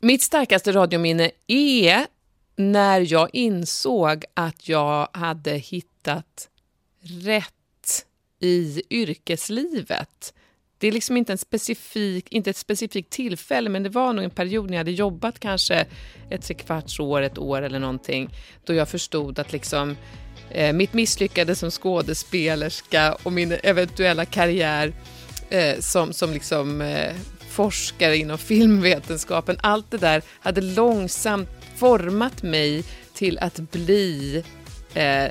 Mitt starkaste radiominne är när jag insåg att jag hade hittat rätt i yrkeslivet. Det är liksom inte, en specifik, inte ett specifikt tillfälle, men det var nog en period när jag hade jobbat kanske ett trekvarts år, ett år eller någonting, då jag förstod att liksom eh, mitt misslyckade som skådespelerska och min eventuella karriär eh, som, som liksom eh, forskare inom filmvetenskapen, allt det där hade långsamt format mig till att bli eh,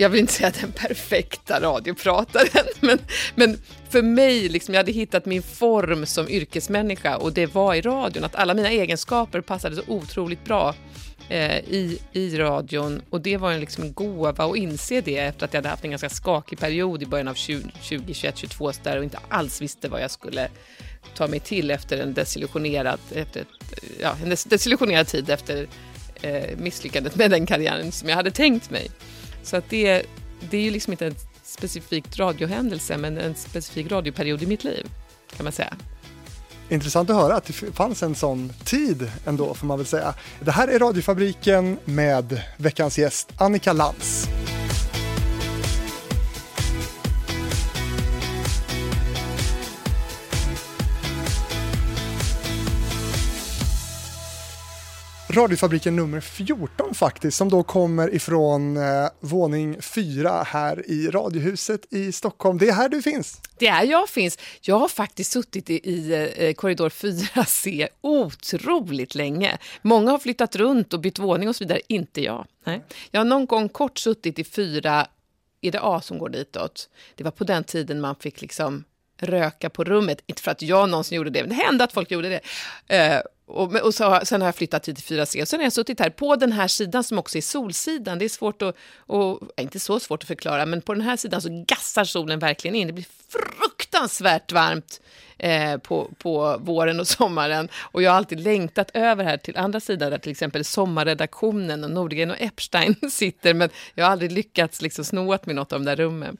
jag vill inte säga den perfekta radioprataren, men, men för mig, liksom, jag hade hittat min form som yrkesmänniska och det var i radion, att alla mina egenskaper passade så otroligt bra eh, i, i radion. Och det var en, liksom en gåva att inse det efter att jag hade haft en ganska skakig period i början av 2021-2022 där och inte alls visste vad jag skulle ta mig till efter en desillusionerad, efter, ja, en desillusionerad tid efter eh, misslyckandet med den karriären som jag hade tänkt mig. Så att det, det är ju liksom inte en specifik radiohändelse, men en specifik radioperiod i mitt liv, kan man säga. Intressant att höra att det fanns en sån tid ändå, får man väl säga. Det här är Radiofabriken med veckans gäst Annika Lantz. Radiofabriken nummer 14 faktiskt, som då kommer ifrån eh, våning 4 här i Radiohuset i Stockholm. Det är här du finns. Det är jag finns. Jag har faktiskt suttit i, i eh, korridor 4C otroligt länge. Många har flyttat runt och bytt våning och så vidare, inte jag. Nej. Jag har någon gång kort suttit i 4, är det A som går ditåt? Det var på den tiden man fick liksom röka på rummet. Inte för att jag någonsin gjorde det, men det hände att folk gjorde det. Eh, och, och så, sen har jag flyttat hit till 4C. Sen har jag suttit här på den här sidan som också är solsidan. Det är svårt att, och, inte så svårt att förklara, men på den här sidan så gassar solen verkligen in. Det blir fruktansvärt varmt eh, på, på våren och sommaren. Och jag har alltid längtat över här till andra sidan där till exempel sommarredaktionen och Nordgren och Epstein sitter, men jag har aldrig lyckats liksom sno åt mig något av de där rummen.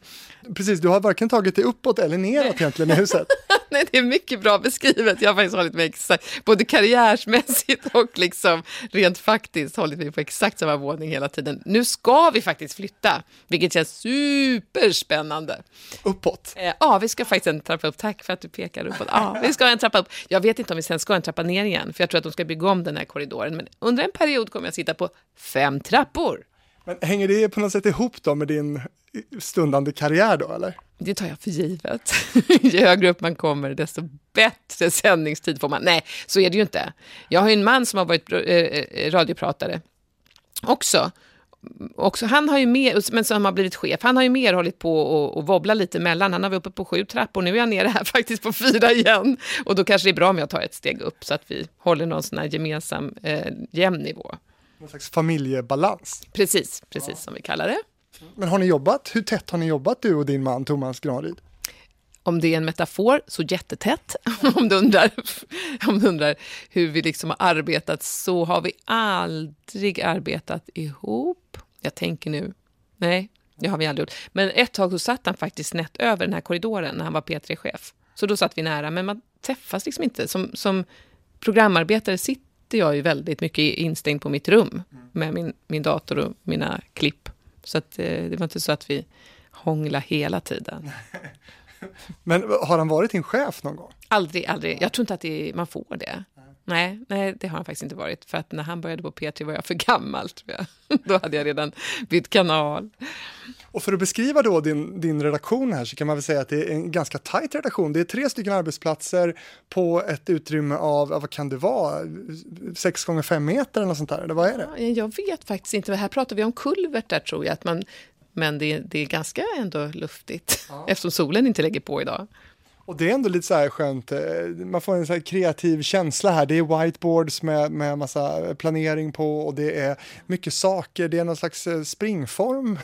Precis, du har varken tagit dig uppåt eller neråt egentligen i huset. Nej, det är mycket bra beskrivet. Jag har faktiskt hållit mig exakt, både karriärsmässigt och liksom rent faktiskt hållit mig på exakt samma våning hela tiden. Nu ska vi faktiskt flytta, vilket känns superspännande. Uppåt? Eh, ja, vi ska faktiskt en trappa upp. Tack för att du pekar uppåt. Ja, vi ska en trappa upp. Jag vet inte om vi sen ska en trappa ner igen, för jag tror att de ska bygga om den här korridoren. Men under en period kommer jag sitta på fem trappor. Men hänger det på något sätt ihop då med din stundande karriär då, eller? Det tar jag för givet. Ju högre upp man kommer, desto bättre sändningstid får man. Nej, så är det ju inte. Jag har en man som har varit eh, eh, radiopratare också. Också. Han har ju mer, men som har blivit chef, han har ju mer hållit på och, och wobbla lite mellan. Han har varit uppe på sju trappor, nu är jag nere här faktiskt på fyra igen. Och då kanske det är bra om jag tar ett steg upp så att vi håller någon sån här gemensam eh, jämn nivå. Någon slags familjebalans. Precis, precis ja. som vi kallar det. Men har ni jobbat? Hur tätt har ni jobbat du och din man Thomas Granryd? Om det är en metafor, så jättetätt. om, du undrar, om du undrar hur vi liksom har arbetat, så har vi aldrig arbetat ihop. Jag tänker nu, nej, det har vi aldrig gjort. Men ett tag så satt han faktiskt snett över den här korridoren när han var P3-chef. Så då satt vi nära, men man träffas liksom inte. Som, som programarbetare sitter jag ju väldigt mycket instängd på mitt rum med min, min dator och mina klipp. Så att, eh, det var inte så att vi hångla hela tiden. Men har han varit din chef någon gång? Aldrig, aldrig. Jag tror inte att det, man får det. Nej, nej, det har han faktiskt inte varit. För att när han började på P3 var jag för gammal, tror jag. Då hade jag redan bytt kanal. Och för att beskriva då din, din redaktion här så kan man väl säga att det är en ganska tajt redaktion. Det är tre stycken arbetsplatser på ett utrymme av, vad kan det vara, sex gånger fem meter eller något sånt där, eller vad är det? Ja, jag vet faktiskt inte, här pratar vi om kulvertar tror jag, att man, men det, det är ganska ändå luftigt ja. eftersom solen inte lägger på idag. Och det är ändå lite så här skönt, eh, man får en så här kreativ känsla här. Det är whiteboards med, med massa planering på och det är mycket saker. Det är någon slags eh, springform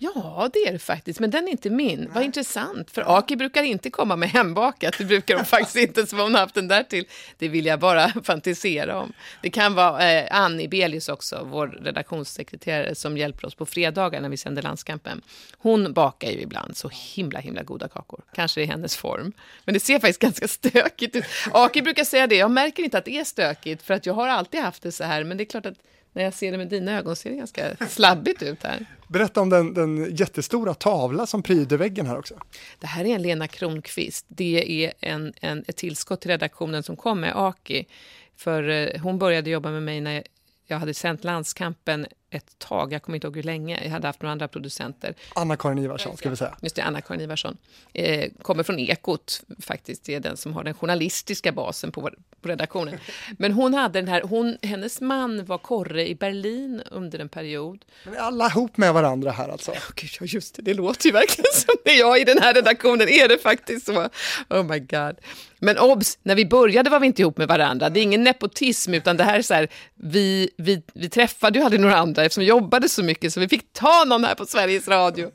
Ja, det är det faktiskt, men den är inte min. Nej. Vad intressant, för Aki brukar inte komma med hembakat. Det brukar de faktiskt inte, som hon haft den där till. Det vill jag bara fantisera om. Det kan vara eh, Annie Belius också, vår redaktionssekreterare, som hjälper oss på fredagar när vi sänder landskampen. Hon bakar ju ibland så himla, himla goda kakor. Kanske i hennes form. Men det ser faktiskt ganska stökigt ut. Aki brukar säga det, jag märker inte att det är stökigt, för att jag har alltid haft det så här, men det är klart att när jag ser det med dina ögon ser det ganska slabbigt ut här. Berätta om den, den jättestora tavla som pryder väggen här också. Det här är en Lena Kronqvist. Det är en, en, ett tillskott till redaktionen som kom med Aki. För eh, hon började jobba med mig när jag hade sänt landskampen ett tag, jag kommer inte ihåg hur länge, jag hade haft några andra producenter. Anna-Karin Ivarsson ska vi säga. Just det, Anna-Karin Ivarsson. Eh, kommer från Ekot faktiskt, det är den som har den journalistiska basen på, på redaktionen. Men hon hade den här, hon, hennes man var korre i Berlin under en period. Men alla ihop med varandra här alltså? Ja, gud, ja just det, det låter ju verkligen som det är jag i den här redaktionen, är det faktiskt så? Oh my god. Men obs, när vi började var vi inte ihop med varandra. Det är ingen nepotism, utan det här är så här, vi, vi, vi träffade ju aldrig några andra eftersom vi jobbade så mycket, så vi fick ta någon här på Sveriges Radio.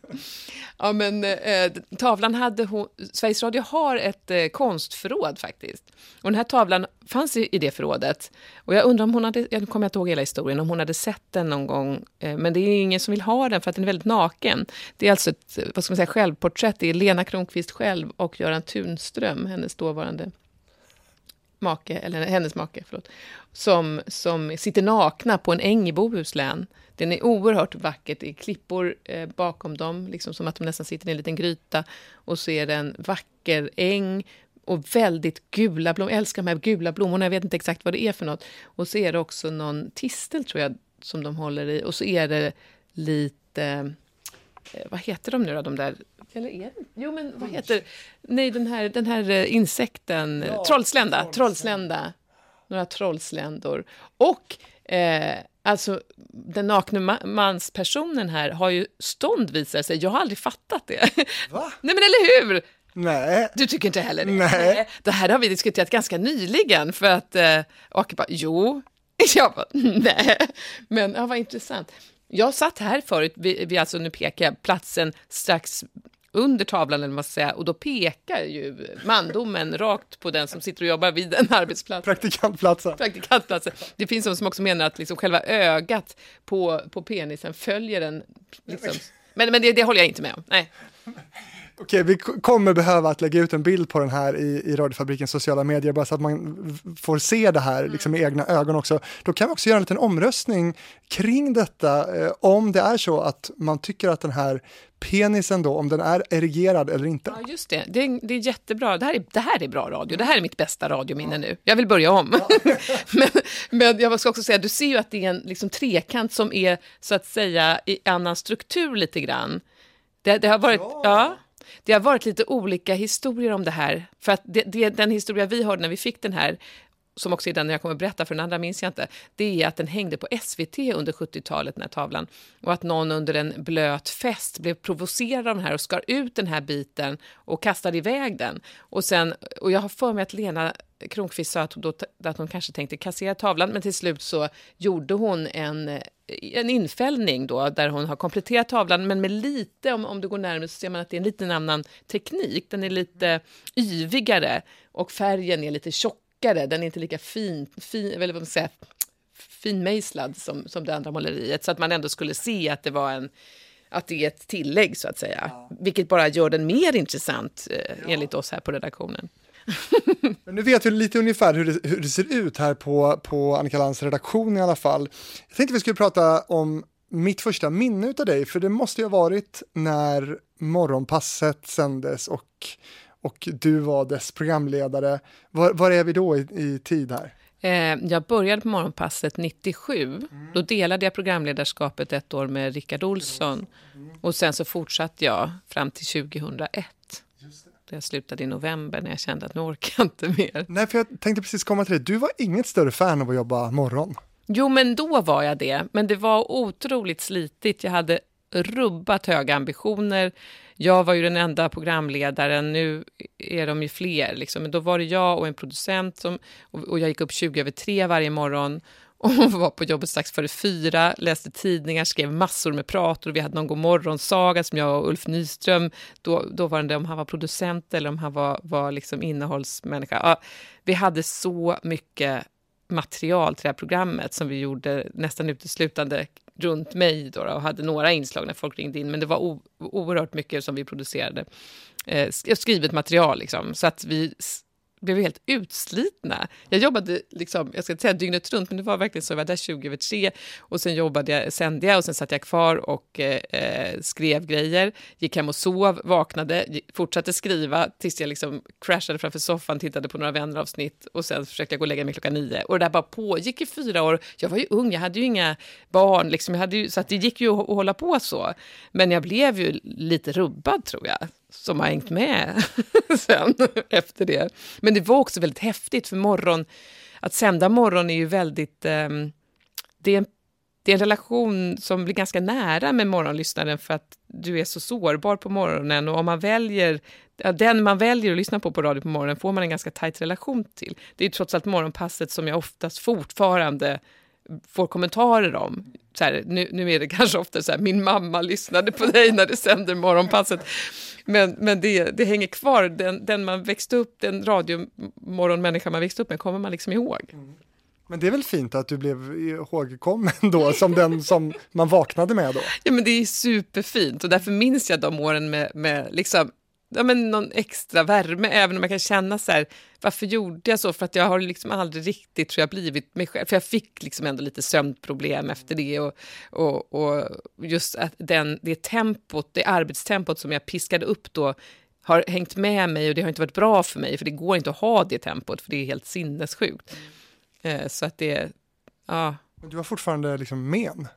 Ja, men eh, tavlan hade hon, Sveriges Radio har ett eh, konstförråd faktiskt. Och den här tavlan fanns i, i det förrådet. Och jag undrar om hon hade, jag kommer inte ihåg hela historien, om hon hade sett den någon gång. Eh, men det är ingen som vill ha den för att den är väldigt naken. Det är alltså ett vad ska man säga, självporträtt, det är Lena Kronqvist själv och Göran Tunström, hennes dåvarande make, eller hennes make, förlåt, som, som sitter nakna på en äng i Bohuslän. Den är oerhört vackert, det är klippor eh, bakom dem, liksom som att de nästan sitter i en liten gryta. Och så är det en vacker äng och väldigt gula blommor. Jag älskar de här gula blommorna, jag vet inte exakt vad det är för något. Och så är det också någon tistel, tror jag, som de håller i. Och så är det lite... Eh, vad heter de nu då, de där... Eller är det? Jo, men vad heter... Nej, den här, den här eh, insekten. Ja, trollslända. Trollslända. Några trollsländor. Och eh, alltså, den nakna manspersonen här har ju stånd visar sig. Jag har aldrig fattat det. Va? Nej, men eller hur? Nej. Du tycker inte heller det? Nej. Det här har vi diskuterat ganska nyligen för att eh, och bara, jo. Jag bara, nej. Men ja, vad intressant. Jag satt här förut, vi, vi alltså nu pekar jag platsen strax under tavlan, eller vad säga, och då pekar ju mandomen rakt på den som sitter och jobbar vid en arbetsplats. Praktikantplatsen. Praktikantplatsen. Det finns de som också menar att liksom själva ögat på, på penisen följer den. Liksom. Men, men det, det håller jag inte med om. Nej. Okej, vi kommer behöva att lägga ut en bild på den här i, i Radiofabrikens sociala medier, bara så att man får se det här liksom, med egna ögon också. Då kan vi också göra en liten omröstning kring detta, eh, om det är så att man tycker att den här penisen då, om den är erigerad eller inte. Ja, just det. Det är, det är jättebra. Det här är, det här är bra radio. Det här är mitt bästa radiominne nu. Jag vill börja om. Ja. men, men jag ska också säga, du ser ju att det är en liksom, trekant som är så att säga i annan struktur lite grann. Det, det har varit... ja. ja. Det har varit lite olika historier om det här. För att det, det, den historia vi hörde när vi fick den här som också är den jag kommer att berätta, för den andra minns jag inte, det är att den hängde på SVT under 70-talet, den här tavlan. Och att någon under en blöt fest blev provocerad av den här och skar ut den här biten och kastade iväg den. Och, sen, och jag har för mig att Lena Kronqvist sa att hon, då, att hon kanske tänkte kassera tavlan, men till slut så gjorde hon en, en infällning då, där hon har kompletterat tavlan, men med lite, om, om du går närmare så ser man att det är en liten annan teknik. Den är lite yvigare och färgen är lite tjockare, den är inte lika fin, fin eller vad man säger, finmejslad som, som det andra måleriet, så att man ändå skulle se att det var en att det är ett tillägg så att säga, ja. vilket bara gör den mer intressant eh, ja. enligt oss här på redaktionen. Men nu vet vi lite ungefär hur det, hur det ser ut här på, på Annika Lands redaktion i alla fall. Jag tänkte vi skulle prata om mitt första minne av dig, för det måste ju ha varit när morgonpasset sändes och, och du var dess programledare. Var, var är vi då i, i tid här? Eh, jag började på Morgonpasset 97. Mm. Då delade jag programledarskapet ett år med Rickard Olsson. Mm. Och sen så fortsatte jag fram till 2001. Jag slutade i november när jag kände att nu orkar jag inte mer. Nej, för jag tänkte precis komma till det. Du var inget större fan av att jobba morgon. Jo, men då var jag det. Men det var otroligt slitigt. Jag hade rubbat höga ambitioner. Jag var ju den enda programledaren, nu är de ju fler. Liksom. Men då var det jag och en producent som, och jag gick upp 20 över tre varje morgon och var på jobbet strax före fyra, läste tidningar, skrev massor med prator. Vi hade någon god morgonsaga som jag och Ulf Nyström, då, då var det om han var producent eller om han var, var liksom innehållsmänniska. Ja, vi hade så mycket material till det här programmet som vi gjorde nästan uteslutande runt mig då, och hade några inslag när folk ringde in, men det var oerhört mycket som vi producerade. Eh, skrivet material liksom, så att vi blev helt utslitna. Jag jobbade, liksom, jag ska inte säga dygnet runt, men det var verkligen så. Jag var där 20 över tre och sen jobbade jag, sände jag och sen satt jag kvar och eh, eh skrev grejer. Gick hem och sov, vaknade, fortsatte skriva tills jag liksom crashade framför soffan, tittade på några vänneravsnitt och sen försökte jag gå och lägga mig klockan nio. Och det där bara pågick i fyra år. Jag var ju ung, jag hade ju inga barn, liksom. jag hade ju, så att det gick ju att hålla på så. Men jag blev ju lite rubbad tror jag som har hängt med sen efter det. Men det var också väldigt häftigt, för morgon, att sända morgon är ju väldigt... Um, det, är en, det är en relation som blir ganska nära med morgonlyssnaren för att du är så sårbar på morgonen och om man väljer den man väljer att lyssna på på radio på morgonen får man en ganska tajt relation till. Det är trots allt morgonpasset som jag oftast fortfarande får kommentarer om. Så här, nu, nu är det kanske ofta så här, min mamma lyssnade på dig när du sänder morgonpasset. Men, men det, det hänger kvar, den, den man växte upp, den radiomorgonmänniska man växte upp med kommer man liksom ihåg. Mm. Men det är väl fint att du blev ihågkommen då, som den som man vaknade med då? Ja, men det är superfint och därför minns jag de åren med, med liksom ja, men någon extra värme, även om jag kan känna så här, varför gjorde jag så? För att jag har liksom aldrig riktigt tror jag, blivit mig själv. För jag fick liksom ändå lite sömnproblem efter det och, och, och just att den, det tempot, det arbetstempot som jag piskade upp då har hängt med mig och det har inte varit bra för mig, för det går inte att ha det tempot, för det är helt sinnessjukt. Mm. Så att det, ja. Du har fortfarande liksom men?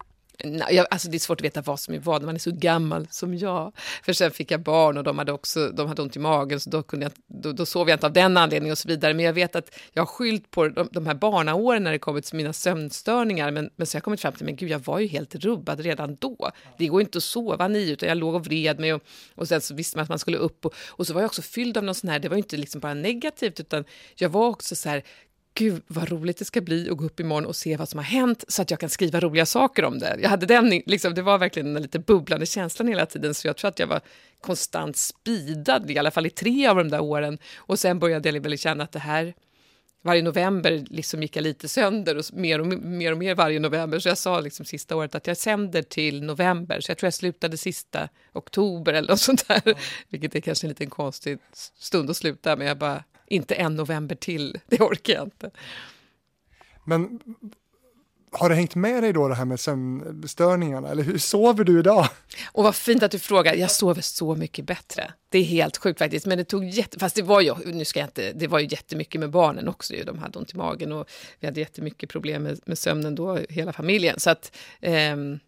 Jag, alltså det är svårt att veta vad som är vad när man är så gammal som jag. För sen fick jag barn och de hade också de hade ont i magen så då, kunde jag, då, då sov jag inte av den anledningen och så vidare. Men jag vet att jag har skyllt på de, de här barnaåren när det kommit till mina sömnstörningar. Men, men så har jag kommit fram till, men gud jag var ju helt rubbad redan då. Det går inte att sova nio utan jag låg och vred mig och, och sen så visste man att man skulle upp. Och, och så var jag också fylld av någon sån här, det var ju inte liksom bara negativt utan jag var också så här, gud vad roligt det ska bli att gå upp imorgon och se vad som har hänt så att jag kan skriva roliga saker om det. Jag hade den, liksom, det var verkligen den lite bubblande känslan hela tiden så jag tror att jag var konstant speedad, i alla fall i tre av de där åren. Och sen började jag väl känna att det här, varje november liksom gick jag lite sönder och mer och mer, och mer varje november. Så jag sa liksom sista året att jag sänder till november, så jag tror jag slutade sista oktober eller något sånt där. Mm. Vilket är kanske en liten konstig stund att sluta, men jag bara inte en november till, det orkar jag inte. Men har det hängt med dig då det här med sömnstörningarna eller hur sover du idag? Och vad fint att du frågar. Jag sover så mycket bättre. Det är helt sjukt faktiskt. Men det tog jätte... Fast det var ju, nu ska jag inte, det var ju jättemycket med barnen också. De hade ont i magen och vi hade jättemycket problem med, med sömnen då, hela familjen. Så att ehm,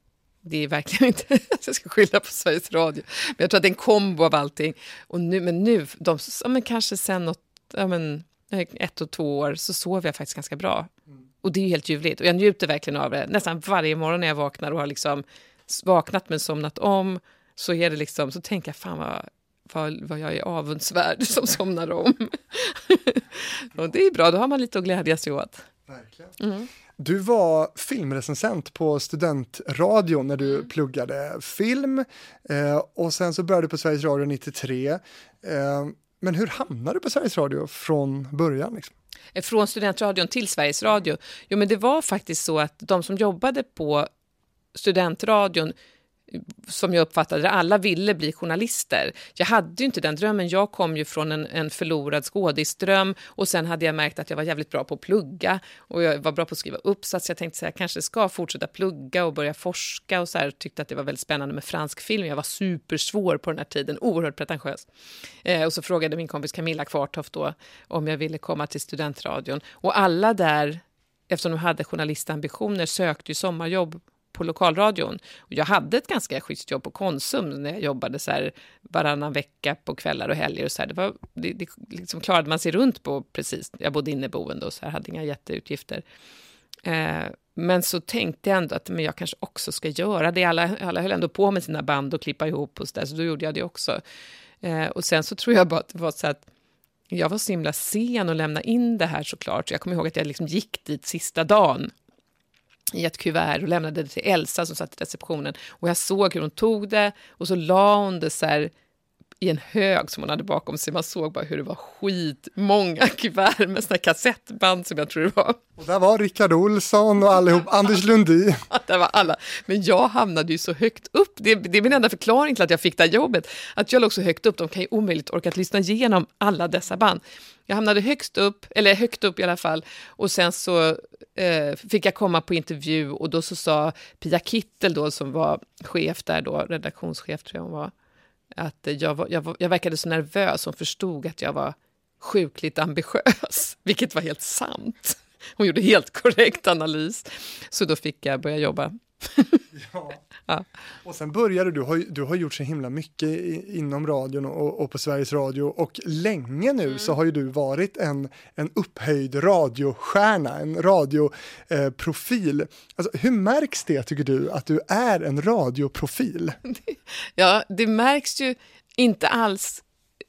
det är verkligen inte att jag ska skylla på Sveriges Radio. Men jag tror att det är en kombo av allting. Och nu, men nu, de, men kanske sen något ja, men, ett och två år så sover jag faktiskt ganska bra. Mm. Och det är helt ljuvligt. Och jag njuter verkligen av det. Nästan varje morgon när jag vaknar och har liksom vaknat men somnat om så är det liksom, så tänker jag fan vad, vad, vad jag är avundsvärd som somnar om. och det är bra, då har man lite att glädjas åt. Verkligen. Mm. Du var filmrecensent på studentradion när du mm. pluggade film eh, och sen så började du på Sveriges Radio 93. Eh, men hur hamnade du på Sveriges Radio från början? Liksom? Eh, från studentradion till Sveriges Radio? Jo, men det var faktiskt så att de som jobbade på studentradion som jag uppfattade det, alla ville bli journalister. Jag hade ju inte den drömmen. Jag kom ju från en, en förlorad skådisdröm och sen hade jag märkt att jag var jävligt bra på att plugga och jag var bra på att skriva uppsats. Jag tänkte att jag kanske ska fortsätta plugga och börja forska och så här, tyckte att det var väldigt spännande med fransk film. Jag var supersvår på den här tiden, oerhört pretentiös. Eh, och så frågade min kompis Camilla Kvartoft då om jag ville komma till studentradion och alla där eftersom de hade journalistambitioner sökte ju sommarjobb på lokalradion. Och jag hade ett ganska schysst jobb på Konsum när jag jobbade så här varannan vecka på kvällar och helger. Och så här. Det, var, det, det liksom klarade man sig runt på precis. Jag bodde inneboende och så här, hade inga jätteutgifter. Eh, men så tänkte jag ändå att men jag kanske också ska göra det. Alla, alla höll ändå på med sina band och klippa ihop och så där, så då gjorde jag det också. Eh, och sen så tror jag bara att det var så att jag var så himla sen att lämna in det här såklart. Så jag kommer ihåg att jag liksom gick dit sista dagen i ett kuvert och lämnade det till Elsa som satt i receptionen. Och jag såg hur hon tog det och så la hon det så här i en hög som hon hade bakom sig. Man såg bara hur det var skitmånga kuvert med såna kassettband som jag tror det var. Och där var Rickard Olsson och allihop, Anders Lundin. det var alla. Men jag hamnade ju så högt upp. Det, det, är min enda förklaring till att jag fick det här jobbet. Att jag låg så högt upp, de kan ju omöjligt orka lyssna igenom alla dessa band. Jag hamnade högst upp, eller högt upp i alla fall, och sen så eh, fick jag komma på intervju och då så sa Pia Kittel då som var chef där då, redaktionschef tror jag hon var, att jag, var, jag, var, jag verkade så nervös, hon förstod att jag var sjukligt ambitiös, vilket var helt sant. Hon gjorde helt korrekt analys, så då fick jag börja jobba. ja. ja. Och sen började du, har, du har gjort så himla mycket i, inom radion och, och, på Sveriges Radio och länge nu mm. så har ju du varit en, en upphöjd radiostjärna, en radioprofil. Eh, alltså, hur märks det tycker du att du är en radioprofil? ja, det märks ju inte alls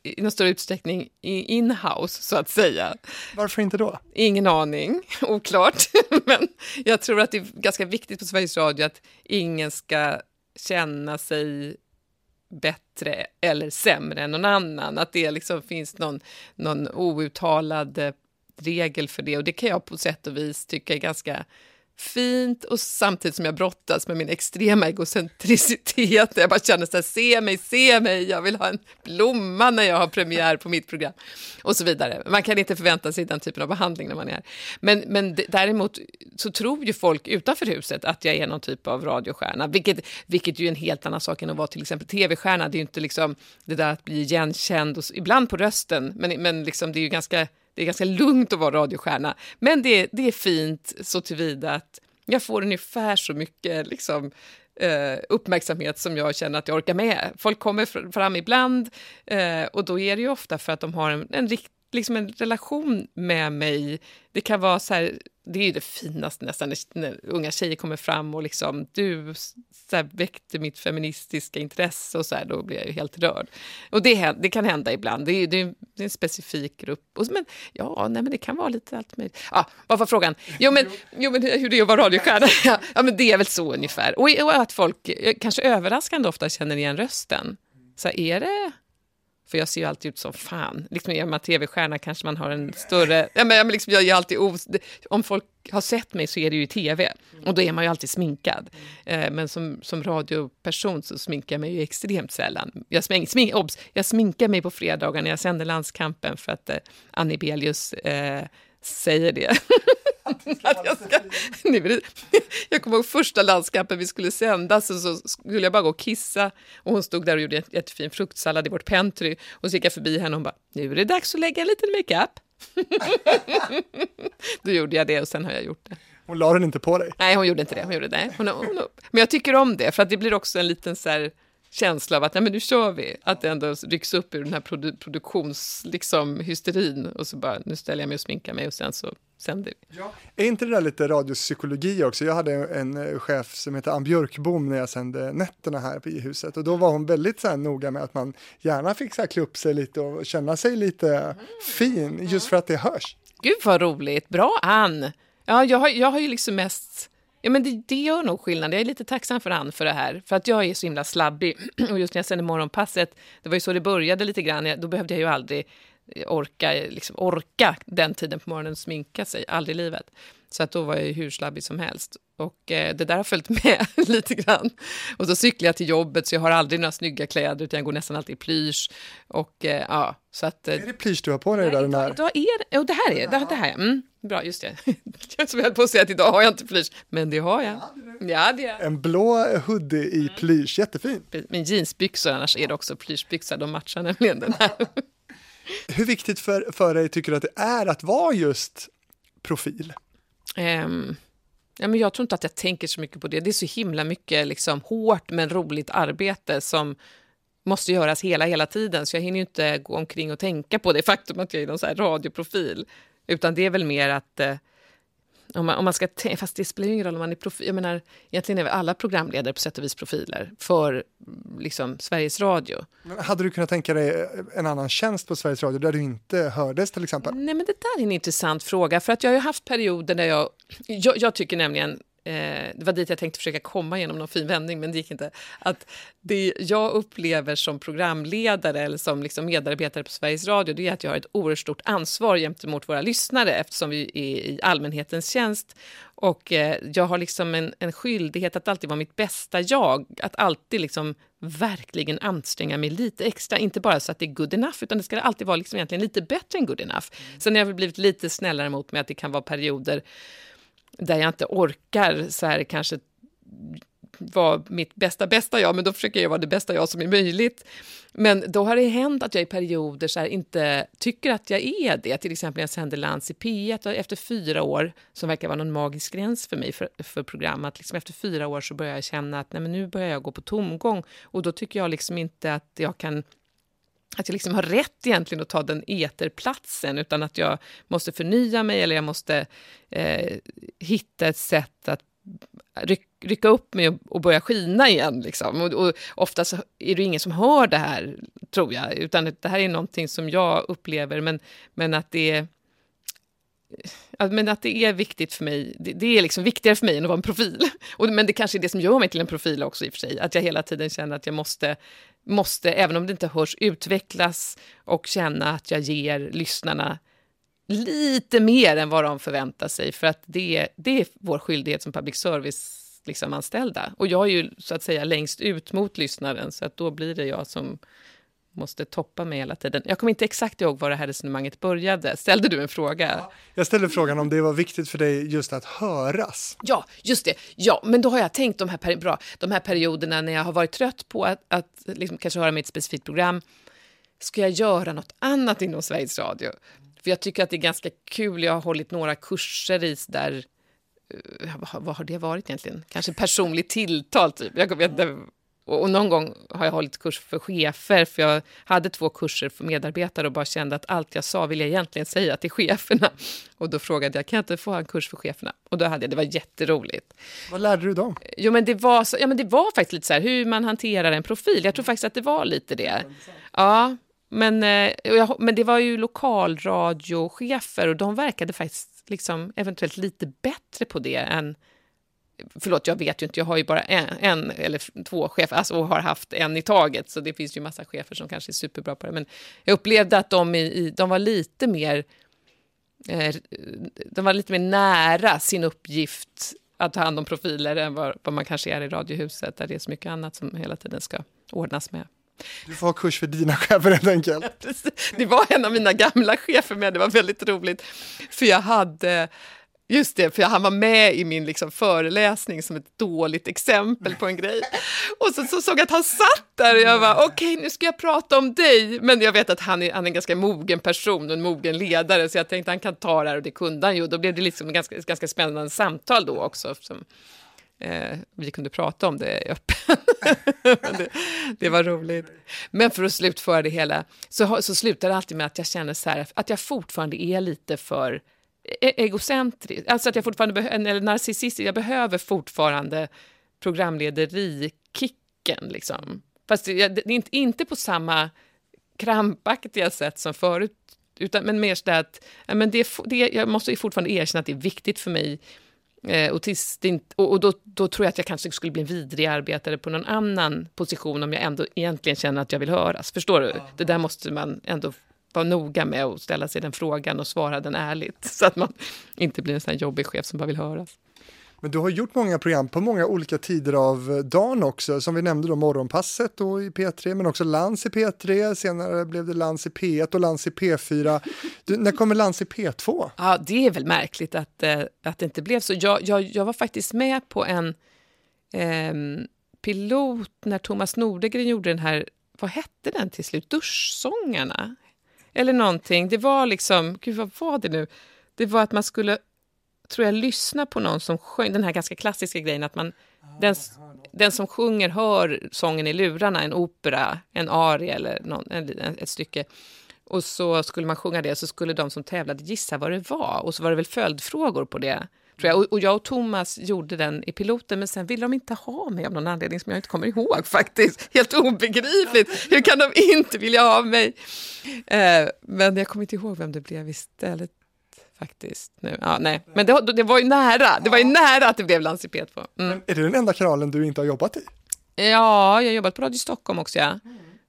i någon större utsträckning in-house, så att säga. Varför inte då? Ingen aning, oklart. Men jag tror att det är ganska viktigt på Sveriges Radio att ingen ska känna sig bättre eller sämre än någon annan. Att det liksom finns någon, någon outtalad regel för det. Och det kan jag på sätt och vis tycka är ganska fint och samtidigt som jag brottas med min extrema egocentricitet. Jag bara känner så här, se mig, se mig, jag vill ha en blomma när jag har premiär på mitt program. Och så vidare. Man kan inte förvänta sig den typen av behandling när man är här. Men, men däremot så tror ju folk utanför huset att jag är någon typ av radiostjärna, vilket, vilket ju är en helt annan sak än att vara till exempel tv-stjärna. Det är ju inte liksom det där att bli igenkänd, och, ibland på rösten, men, men liksom det är ju ganska det är ganska lugnt att vara radiostjärna. Men det, det är fint så tillvida att jag får ungefär så mycket liksom, eh, uppmärksamhet som jag känner att jag orkar med. Folk kommer fram ibland eh, och då är det ju ofta för att de har en, en riktig liksom en relation med mig. Det kan vara så här, det är ju det finaste nästan när, unga tjejer kommer fram och liksom du så här, väckte mitt feministiska intresse och så här, då blir jag ju helt rörd. Och det, det kan hända ibland, det är, det är, en specifik grupp. Och, men, ja, nej, men det kan vara lite allt möjligt. Ja, vad var frågan? Jo, men, jo, men hur det är att vara radiostjärna? Ja, ja, men det är väl så ungefär. Och, och att folk, eh, kanske överraskande ofta, känner igen rösten. Så är det för jag ser ju alltid ut som fan. Liksom, är man tv-stjärna kanske man har en större... Ja, men, liksom, jag är alltid os... Om folk har sett mig så är det ju i tv. Och då är man ju alltid sminkad. Eh, men som, som radioperson så sminkar jag mig ju extremt sällan. Jag, smink, smink, obs, jag sminkar mig på fredagar när jag sänder Landskampen för att eh, Annie Belius eh, säger det. att jag, ska, nu jag kommer ihåg första landskampen vi skulle sända så, så skulle jag bara gå och kissa och hon stod där och gjorde en jättefin fruktsallad i vårt pentry och så gick jag förbi henne och hon bara, nu är det dags att lägga en liten makeup. Då gjorde jag det och sen har jag gjort det. Hon la den inte på dig? Nej, hon gjorde inte det. Hon gjorde det. Hon, hon, hon, men jag tycker om det, för att det blir också en liten så här, känsla av att nej, men nu kör vi. Att det ändå rycks upp ur den här produ produktionshysterin liksom, och så bara nu ställer jag mig och sminkar mig och sen så sänder vi. Ja. Är inte det där lite radiopsykologi också? Jag hade en eh, chef som heter Ann Björkbom när jag sände nätterna här i huset och då var hon väldigt så här noga med att man gärna fick så här klä upp sig lite och känna sig lite mm. fin just för att det hörs. Gud vad roligt, bra Ann! Ja, jag har, jag har ju liksom mest Ja, men det, det gör nog skillnad. Jag är lite tacksam för han för det här. För att jag är så himla slabbig. Och just när jag sände morgonpasset, det var ju så det började lite grann. Då behövde jag ju aldrig orka, liksom orka den tiden på morgonen sminka sig, aldrig i livet. Så att då var jag ju hur slabbig som helst. Och eh, det där har följt med lite grann. Och så cyklar jag till jobbet så jag har aldrig några snygga kläder utan jag går nästan alltid i plysch. Och eh, ja, så att... Eh, är det plysch du har på dig? Nej, där, den där? Idag är, oh, det här är det. Det här, mm, bra, just det. jag som höll på att säga att idag har jag inte plysch, men det har jag. Ja, det är. En blå hoodie i plysch, jättefin. Men jeansbyxor, annars är det också plyschbyxor, de matchar nämligen den här. Hur viktigt för, för dig tycker du att det är att vara just profil? Um, ja, men jag tror inte att jag tänker så mycket på det. Det är så himla mycket liksom, hårt men roligt arbete som måste göras hela, hela tiden. Så jag hinner inte gå omkring och tänka på det faktum att jag är någon så radioprofil. Utan det är väl mer att eh, om man, om man ska fast det spelar ju ingen roll om man är profil. Jag menar, egentligen är väl alla programledare på sätt och vis profiler för liksom, Sveriges Radio. Men hade du kunnat tänka dig en annan tjänst på Sveriges Radio där du inte hördes till exempel? Nej, men det där är en intressant fråga för att jag har ju haft perioder där jag, jag, jag tycker nämligen det var dit jag tänkte försöka komma genom någon fin vändning, men det gick inte. Att det jag upplever som programledare eller som liksom medarbetare på Sveriges Radio, det är att jag har ett oerhört stort ansvar gentemot våra lyssnare eftersom vi är i allmänhetens tjänst. Och eh, jag har liksom en, en skyldighet att alltid vara mitt bästa jag, att alltid liksom verkligen anstränga mig lite extra. Inte bara så att det är good enough, utan det ska alltid vara liksom egentligen lite bättre än good enough. Mm. Sen har jag blivit lite snällare mot mig att det kan vara perioder där jag inte orkar så här kanske vara mitt bästa bästa jag, men då försöker jag vara det bästa jag som är möjligt. Men då har det hänt att jag i perioder så här, inte tycker att jag är det. Till exempel när jag sände Lans i P1 efter fyra år, som verkar vara någon magisk gräns för mig för, för programmet. Liksom efter fyra år så börjar jag känna att nej, men nu börjar jag gå på tomgång och då tycker jag liksom inte att jag kan att jag liksom har rätt egentligen att ta den eterplatsen utan att jag måste förnya mig eller jag måste eh, hitta ett sätt att ryck, rycka upp mig och, och börja skina igen. Liksom. Och, och ofta är det ingen som hör det här, tror jag, utan det här är någonting som jag upplever, men, men att det är men att det är viktigt för mig, det, det, är liksom viktigare för mig än att vara en profil. Och, men det kanske är det som gör mig till en profil också i och för sig, att jag hela tiden känner att jag måste, måste, även om det inte hörs, utvecklas och känna att jag ger lyssnarna lite mer än vad de förväntar sig, för att det, det är vår skyldighet som public service liksom anställda. Och jag är ju så att säga längst ut mot lyssnaren, så att då blir det jag som måste toppa mig hela tiden. Jag kommer inte exakt ihåg var det här resonemanget började. Ställde du en fråga? Ja, jag ställde frågan om det var viktigt för dig just att höras. Ja, just det. Ja, men då har jag tänkt de här, bra, de här perioderna när jag har varit trött på att, att liksom kanske höra med ett specifikt program. Ska jag göra något annat inom Sveriges Radio? För jag tycker att det är ganska kul. Jag har hållit några kurser i där eh, vad har det varit egentligen? Kanske personligt tilltal, typ. Jag vet inte. Och, någon gång har jag hållit kurs för chefer, för jag hade två kurser för medarbetare och bara kände att allt jag sa vill jag egentligen säga till cheferna. Och då frågade jag, kan jag inte få en kurs för cheferna? Och då hade jag, det var jätteroligt. Vad lärde du dem? Jo, men det var, så, ja, men det var faktiskt lite så här, hur man hanterar en profil. Jag tror faktiskt att det var lite det. Ja, men, eh, men det var ju lokalradiochefer och de verkade faktiskt liksom eventuellt lite bättre på det än Förlåt, jag vet ju inte, jag har ju bara en, en eller två chefer, alltså, och har haft en i taget, så det finns ju massa chefer som kanske är superbra på det. Men jag upplevde att de, i, de var lite mer eh, de var lite mer nära sin uppgift att ta hand om profiler än vad, vad man kanske är i Radiohuset, där det är så mycket annat som hela tiden ska ordnas med. Du får ha kurs för dina chefer helt enkelt. det var en av mina gamla chefer med, det var väldigt roligt. För jag hade Just det, för han var med i min liksom föreläsning som ett dåligt exempel på en grej. Och så, så såg jag att han satt där och jag var okej, okay, nu ska jag prata om dig. Men jag vet att han är, han är en ganska mogen person och en mogen ledare, så jag tänkte han kan ta det här och det kunde han ju. Då blev det liksom ganska, ganska spännande samtal då också. Som, eh, vi kunde prata om det öppet. det, det, var roligt. Men för att slutföra det hela, så, så slutar det alltid med att jag känner så här, att jag fortfarande är lite för egocentrisk, alltså att jag fortfarande eller narcissistisk, jag behöver fortfarande programlederikicken liksom. Fast det, det är inte, inte på samma krampaktiga sätt som förut, utan, men mer så att ja, men det, det, jag måste fortfarande erkänna att det är viktigt för mig Eh, och, tills och, och då, då, tror jag att jag kanske skulle bli en vidrig arbetare på någon annan position om jag ändå egentligen känner att jag vill höras. Förstår du? Det där måste man ändå vara noga med och ställa sig den frågan och svara den ärligt. Så att man inte blir en sån jobbig chef som bara vill höras. Men du har gjort många program på många olika tider av dagen också, som vi nämnde då Morgonpasset då i P3, men också Lans i P3, senare blev det Lans i P1 och Lans i P4. Du, när kommer Lans i P2? Ja, det är väl märkligt att, äh, att det inte blev så. Jag, jag, jag var faktiskt med på en eh, pilot när Thomas Nordegren gjorde den här, vad hette den till slut, Duschsångarna? Eller någonting. Det var liksom, gud vad var det nu? Det var att man skulle tror jag, lyssna på någon som sjöng, den här ganska klassiska grejen att man, den, den som sjunger hör sången i lurarna, en opera, en aria eller någon, en, ett stycke. Och så skulle man sjunga det, så skulle de som tävlade gissa vad det var. Och så var det väl följdfrågor på det. Tror jag. Och, jag och Thomas gjorde den i piloten, men sen ville de inte ha mig av någon anledning som jag inte kommer ihåg faktiskt. Helt obegripligt. Hur kan de inte vilja ha mig? Eh, men jag kommer inte ihåg vem det blev istället faktiskt. Nu. Ja, nej. Men det, det var ju nära, det var ju nära att det blev i P2. Mm. Är det den enda kanalen du inte har jobbat i? Ja, jag har jobbat på Radio Stockholm också. Ja.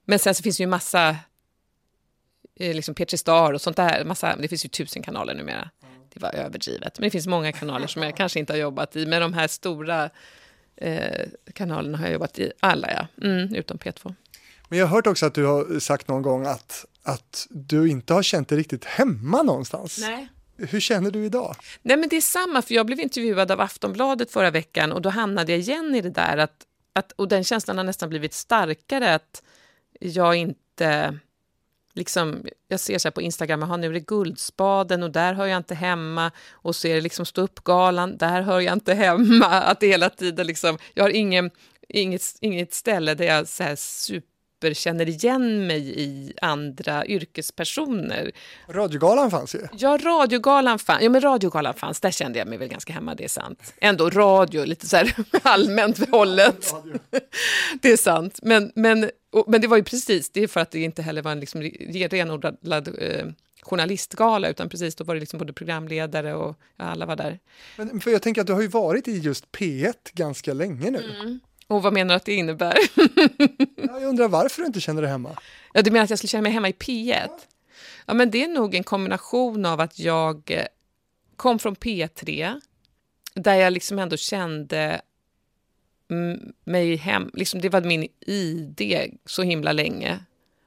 Men sen så finns det ju massa, eh, liksom Petri Star och sånt där. Massa, det finns ju tusen kanaler numera. Det var överdrivet. Men det finns många kanaler som jag kanske inte har jobbat i. Men de här stora eh, kanalerna har jag jobbat i alla, ja. Mm, utom P2. Men jag har hört också att du har sagt någon gång att, att du inte har känt dig riktigt hemma någonstans. Nej. Hur känner du idag? Nej, men det är samma, för jag blev intervjuad av Aftonbladet förra veckan och då hamnade jag igen i det där att, att och den känslan har nästan blivit starkare att jag inte liksom, jag ser så här på Instagram, aha, nu är det Guldspaden och där hör jag inte hemma. Och så är det liksom stå upp-galan, där hör jag inte hemma. Att hela tiden liksom, jag har ingen, inget, inget ställe där jag så här super känner igen mig i andra yrkespersoner. Radiogalan fanns ju. Ja, radiogalan, fann, ja, men radiogalan fanns, där kände jag mig väl ganska hemma, det är sant. Ändå radio, lite så här allmänt hållet. det är sant, men, men, och, men det var ju precis, det är för att det inte heller var en liksom renodlad eh, journalistgala, utan precis då var det liksom både programledare och ja, alla var där. Men för jag tänker att du har ju varit i just P1 ganska länge nu. Mm. Och vad menar du att det innebär? jag undrar varför du inte känner dig hemma? Ja, du menar att jag skulle känna mig hemma i P1? Ja, men det är nog en kombination av att jag eh, kom från P3, där jag liksom ändå kände mig hem. Liksom det var min ID så himla länge,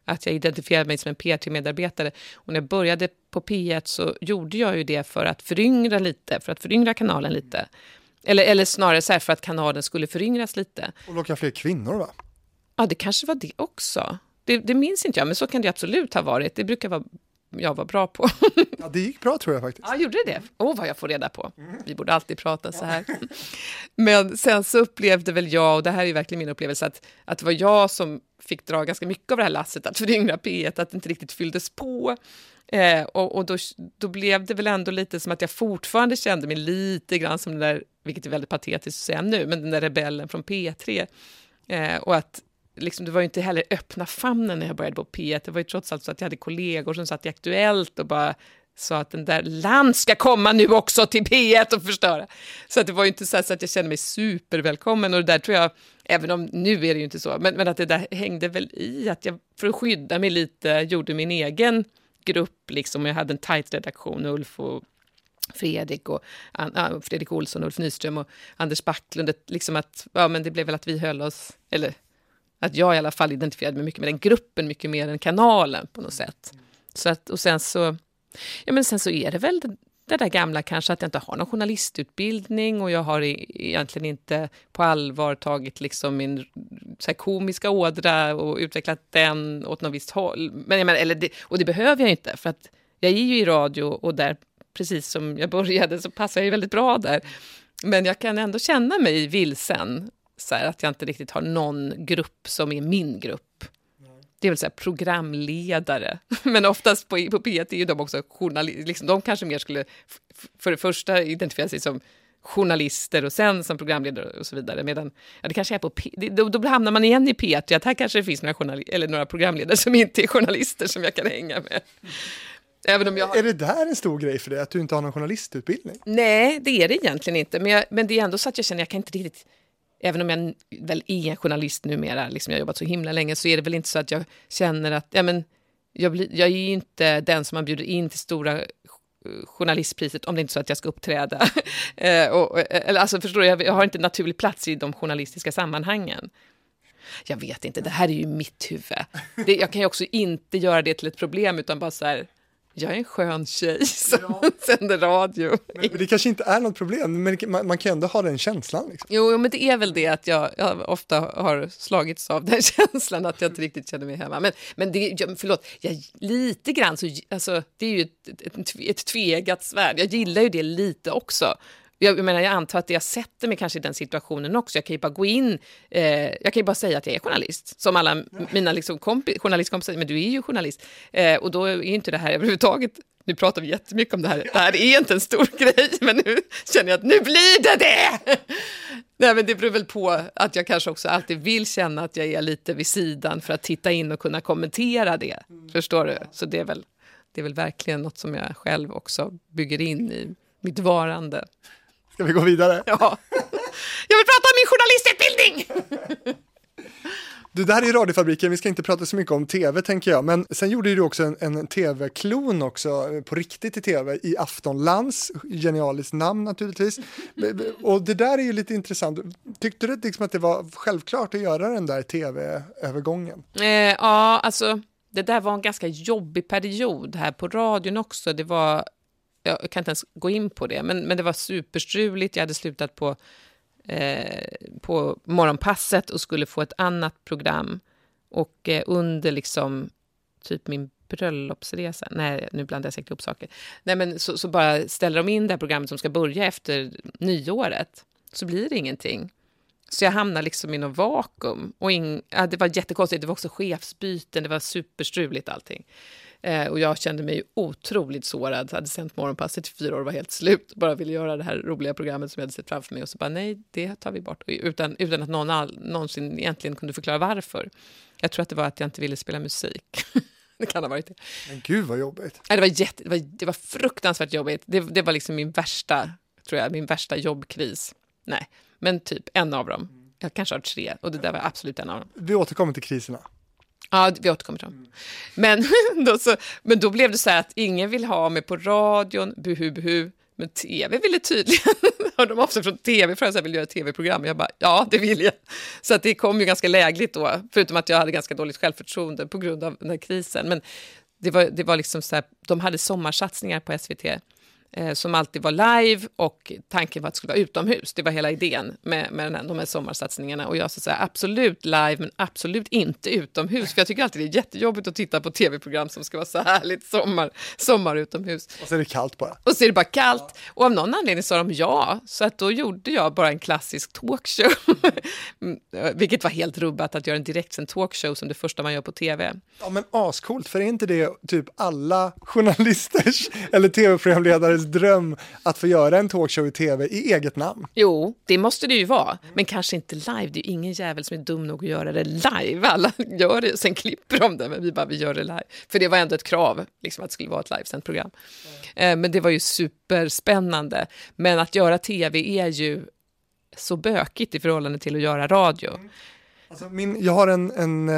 att jag identifierade mig som en P3-medarbetare. Och när jag började på P1 så gjorde jag ju det för att föryngra lite, för att föryngra kanalen lite. Eller, eller snarare så för att kanalen skulle föryngras lite. Och locka fler kvinnor va? Ja, det kanske var det också. Det, det minns inte jag, men så kan det absolut ha varit. Det brukar vara jag var bra på. ja, det gick bra tror jag faktiskt. Ja, gjorde det? Åh, oh, vad jag får reda på. Vi borde alltid prata så här. Men sen så upplevde väl jag, och det här är verkligen min upplevelse, att, att det var jag som fick dra ganska mycket av det här lasset, att föryngra P1, att det inte riktigt fylldes på. Eh, och och då, då blev det väl ändå lite som att jag fortfarande kände mig lite grann som den där, vilket är väldigt patetiskt att säga nu, men den där rebellen från P3. Eh, och att liksom, det var ju inte heller öppna famnen när jag började på P1. Det var ju trots allt så att jag hade kollegor som satt i Aktuellt och bara sa att den där land ska komma nu också till P1 och förstöra. Så att det var ju inte så, att jag kände mig supervälkommen och det där tror jag, även om nu är det ju inte så, men, men att det där hängde väl i att jag för att skydda mig lite gjorde min egen grupp, liksom, jag hade en tajt redaktion, Ulf och Fredrik, och, uh, Fredrik Olsson, Ulf Nyström och Anders Backlund, liksom att, ja, men det blev väl att vi höll oss, eller att jag i alla fall identifierade mig mycket med den gruppen, mycket mer än kanalen på något sätt. Så att, och sen så, ja men sen så är det väl det, där gamla kanske att jag inte har någon journalistutbildning och jag har e-, egentligen inte på allvar tagit liksom min så komiska ådra och utvecklat den åt något visst håll. Men, jag menar, eller det, och det behöver jag inte för att jag är ju i radio och där, precis som jag började, så passar jag ju väldigt bra där. Men jag kan ändå känna mig vilsen så här, att jag inte riktigt har någon grupp som är min grupp. Det är väl så här, programledare. Men oftast på, på P1 är ju de också journalister. Liksom, de kanske mer skulle för det första identifiera sig som journalister och sen som programledare och så vidare. Medan, ja, det kanske är på P då, då hamnar man igen i P1, att här kanske det finns några, eller några programledare som inte är journalister som jag kan hänga med. Även om jag har... Är det där en stor grej för dig, att du inte har någon journalistutbildning? Nej, det är det egentligen inte. Men, jag, men det är ändå så att jag känner att jag kan inte riktigt även om jag väl är journalist numera, liksom jag har jobbat så himla länge, så är det väl inte så att jag känner att ja, men, jag, blir, jag är inte den som man bjuder in till stora eh, journalistpriset om det inte är så att jag ska uppträda. eh, och, eh, eller, alltså, förstår du, jag, jag har inte naturlig plats i de journalistiska sammanhangen. Jag vet inte, det här är ju mitt huvud. Det, jag kan ju också inte göra det till ett problem, utan bara så här, jag är en skön tjej som ja. sänder radio. Men, men, det kanske inte är något problem, men man, man kan ändå ha den känslan. Liksom. Jo, men det är väl det att jag, jag, ofta har slagits av den känslan att jag inte riktigt känner mig hemma. Men, men det, förlåt, jag, lite grann så, alltså, det är ju ett, ett, ett tvegat svärd. Jag gillar ju det lite också. Jag, menar, jag antar att jag sätter mig kanske i den situationen också. Jag kan ju bara gå in, eh, jag kan ju bara säga att jag är journalist, som alla mina liksom kompi, journalistkompisar, men du är ju journalist. Eh, och då är inte det här överhuvudtaget nu pratar vi jättemycket om det här. Det här är inte en stor grej, men nu känner jag att nu blir det det! Nej, men det beror väl på att jag kanske också alltid vill känna att jag är lite vid sidan för att titta in och kunna kommentera det. Förstår du? Så det är väl det är väl verkligen något som jag själv också bygger in i mitt varande. Ska vi gå vidare? Ja. Jag vill prata om min journalistutbildning! Du, det här är Radiofabriken, vi ska inte prata så mycket om tv tänker jag, men sen gjorde du också en, en tv-klon också eh, på riktigt i tv i Aftonlands, genialiskt namn naturligtvis. Och det där är ju lite intressant. Tyckte du liksom att det var självklart att göra den där tv-övergången? Eh, ja, alltså det där var en ganska jobbig period här på radion också. Det var, jag kan inte ens gå in på det, men, men det var superstruligt. Jag hade slutat på eh, på morgonpasset och skulle få ett annat program. Och eh, under liksom typ min bröllopsresa, nej nu blandar jag säkert ihop saker, nej men så, så, bara ställer de in det här programmet som ska börja efter nyåret, så blir det ingenting. Så jag hamnar liksom i något vakuum. Och in, ja, det var jättekonstigt, det var också chefsbyten, det var superstruligt allting. Eh, och jag kände mig otroligt sårad, hade sänt Morgonpasset i fyra år och var helt slut. Bara ville göra det här roliga programmet som jag hade sett framför mig och så bara nej, det tar vi bort. Utan, utan att någon all, någonsin egentligen kunde förklara varför. Jag tror att det var att jag inte ville spela musik. det kan ha varit det. Men gud vad jobbigt. Nej, det, var jätte, det, var, det var fruktansvärt jobbigt. Det, det var liksom min värsta, tror jag, min värsta jobbkris. Nej, men typ en av dem. Jag kanske har tre och det där var absolut en av dem. Vi återkommer till kriserna. Ja, vi återkommer till dem. Men, då så, men då blev det så här att ingen vill ha mig på radion, buhu, buhu. Men tv ville tydligen, hörde de sig från tv för att jag ville göra tv-program. Jag bara, ja det vill jag. Så att det kom ju ganska lägligt då, förutom att jag hade ganska dåligt självförtroende på grund av den här krisen. Men det var, det var liksom så här, de hade sommarsatsningar på SVT eh, som alltid var live och tanken var att det skulle vara utomhus. Det var hela idén med, med den här, de här sommarsatsningarna. Och jag sa så här, absolut live, men absolut inte utomhus. För jag tycker alltid det är jättejobbigt att titta på tv-program som ska vara så härligt sommar, sommar utomhus. Och så är det kallt bara. Och så är det bara kallt. Och av någon anledning sa de ja, så att då gjorde jag bara en klassisk talkshow. Vilket var helt rubbat att göra en direktsänd talkshow som det första man gör på tv. Ja men ascoolt, för är inte det typ alla journalisters eller tv-programledares dröm att få göra en talkshow i tv i eget namn. Jo, det måste det ju vara, men kanske inte live. Det är ingen jävel som är dum nog att göra det live. Alla gör det, sen klipper de det, men vi bara, vi gör det live. För det var ändå ett krav, liksom, att det skulle vara ett livesänt program. Mm. Men det var ju superspännande. Men att göra tv är ju så bökigt i förhållande till att göra radio. Mm. Alltså min, jag har en, en,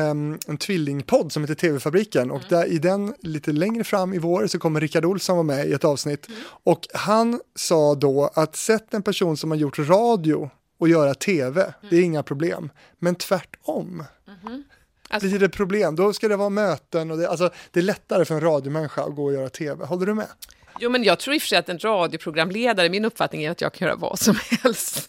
en tvillingpodd som heter TV-fabriken och mm. där, i den lite längre fram i vår så kommer Rickard Olsson vara med i ett avsnitt mm. och han sa då att sätt en person som har gjort radio och göra tv, mm. det är inga problem. Men tvärtom. Mm. Alltså, blir det problem, då ska det vara möten och det, alltså, det är lättare för en radiomänniska att gå och göra tv. Håller du med? Jo, men jag tror i och för sig att en radioprogramledare, min uppfattning är att jag kan göra vad som helst.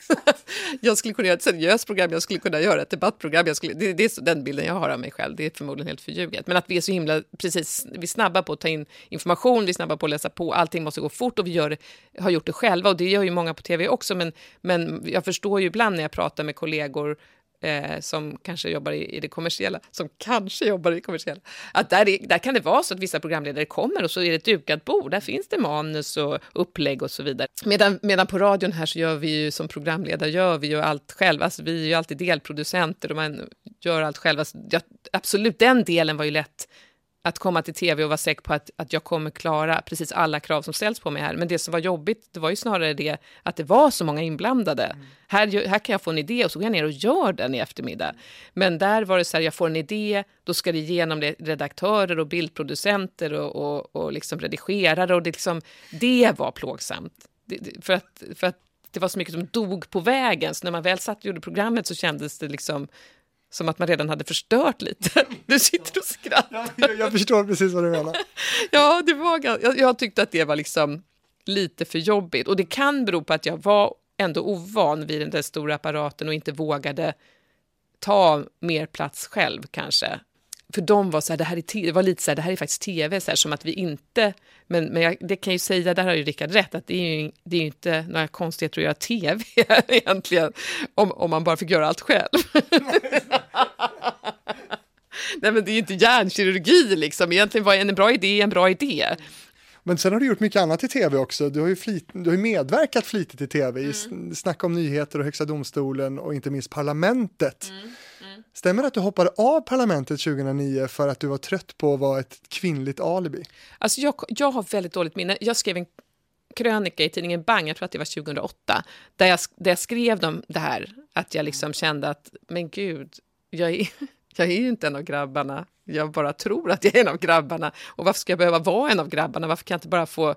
jag skulle kunna göra ett seriöst program, jag skulle kunna göra ett debattprogram. Jag skulle, det, det är den bilden jag har av mig själv, det är förmodligen helt förljuget. Men att vi är så himla, precis, vi är snabba på att ta in information, vi är snabba på att läsa på, allting måste gå fort och vi gör, har gjort det själva och det gör ju många på tv också. Men, men jag förstår ju ibland när jag pratar med kollegor eh, som kanske jobbar i, i, det kommersiella, som kanske jobbar i det kommersiella, att där, är, där kan det vara så att vissa programledare kommer och så är det ett dukat bord, där finns det manus och upplägg och så vidare. Medan, medan på radion här så gör vi ju som programledare, gör vi ju allt själva, alltså, vi är ju alltid delproducenter och man gör allt själva. Alltså, absolut, den delen var ju lätt att komma till tv och vara säker på att, att jag kommer klara precis alla krav som ställs på mig här. Men det som var jobbigt, det var ju snarare det att det var så många inblandade. Mm. Här, här kan jag få en idé och så går jag ner och gör den i eftermiddag. Men där var det så här, jag får en idé, då ska det igenom redaktörer och bildproducenter och, och, och liksom redigerare och det, liksom, det var plågsamt. Det, för, att, för att det var så mycket som dog på vägen, så när man väl satt och gjorde programmet så kändes det liksom som att man redan hade förstört lite. Du sitter och skrattar. Ja, jag förstår precis vad du menar. ja, det var, jag, jag tyckte att det var liksom lite för jobbigt. Och det kan bero på att jag var ändå ovan vid den där stora apparaten och inte vågade ta mer plats själv kanske för de var så här, det här är, det var lite så här, det här är faktiskt tv, så här, som att vi inte, men, men jag, det kan ju säga, där har ju Rickard rätt, att det är ju, det är ju inte några konstigheter att göra tv egentligen, om, om man bara fick göra allt själv. Nej men det är ju inte hjärnkirurgi liksom, egentligen var en bra idé en bra idé. Men sen har du gjort mycket annat i tv också. Du har ju, flit, du har medverkat flitigt i tv, mm. i Snack om nyheter och Högsta domstolen och inte minst Parlamentet. Mm. Stämmer det att du hoppade av parlamentet 2009 för att du var trött på att vara ett kvinnligt alibi? Alltså jag, jag har väldigt dåligt minne. Jag skrev en krönika i tidningen Bang, jag tror att det var 2008, där jag, där jag skrev om det här, att jag liksom kände att, men gud, jag är, jag är ju inte en av grabbarna, jag bara tror att jag är en av grabbarna. Och varför ska jag behöva vara en av grabbarna? Varför kan jag inte bara få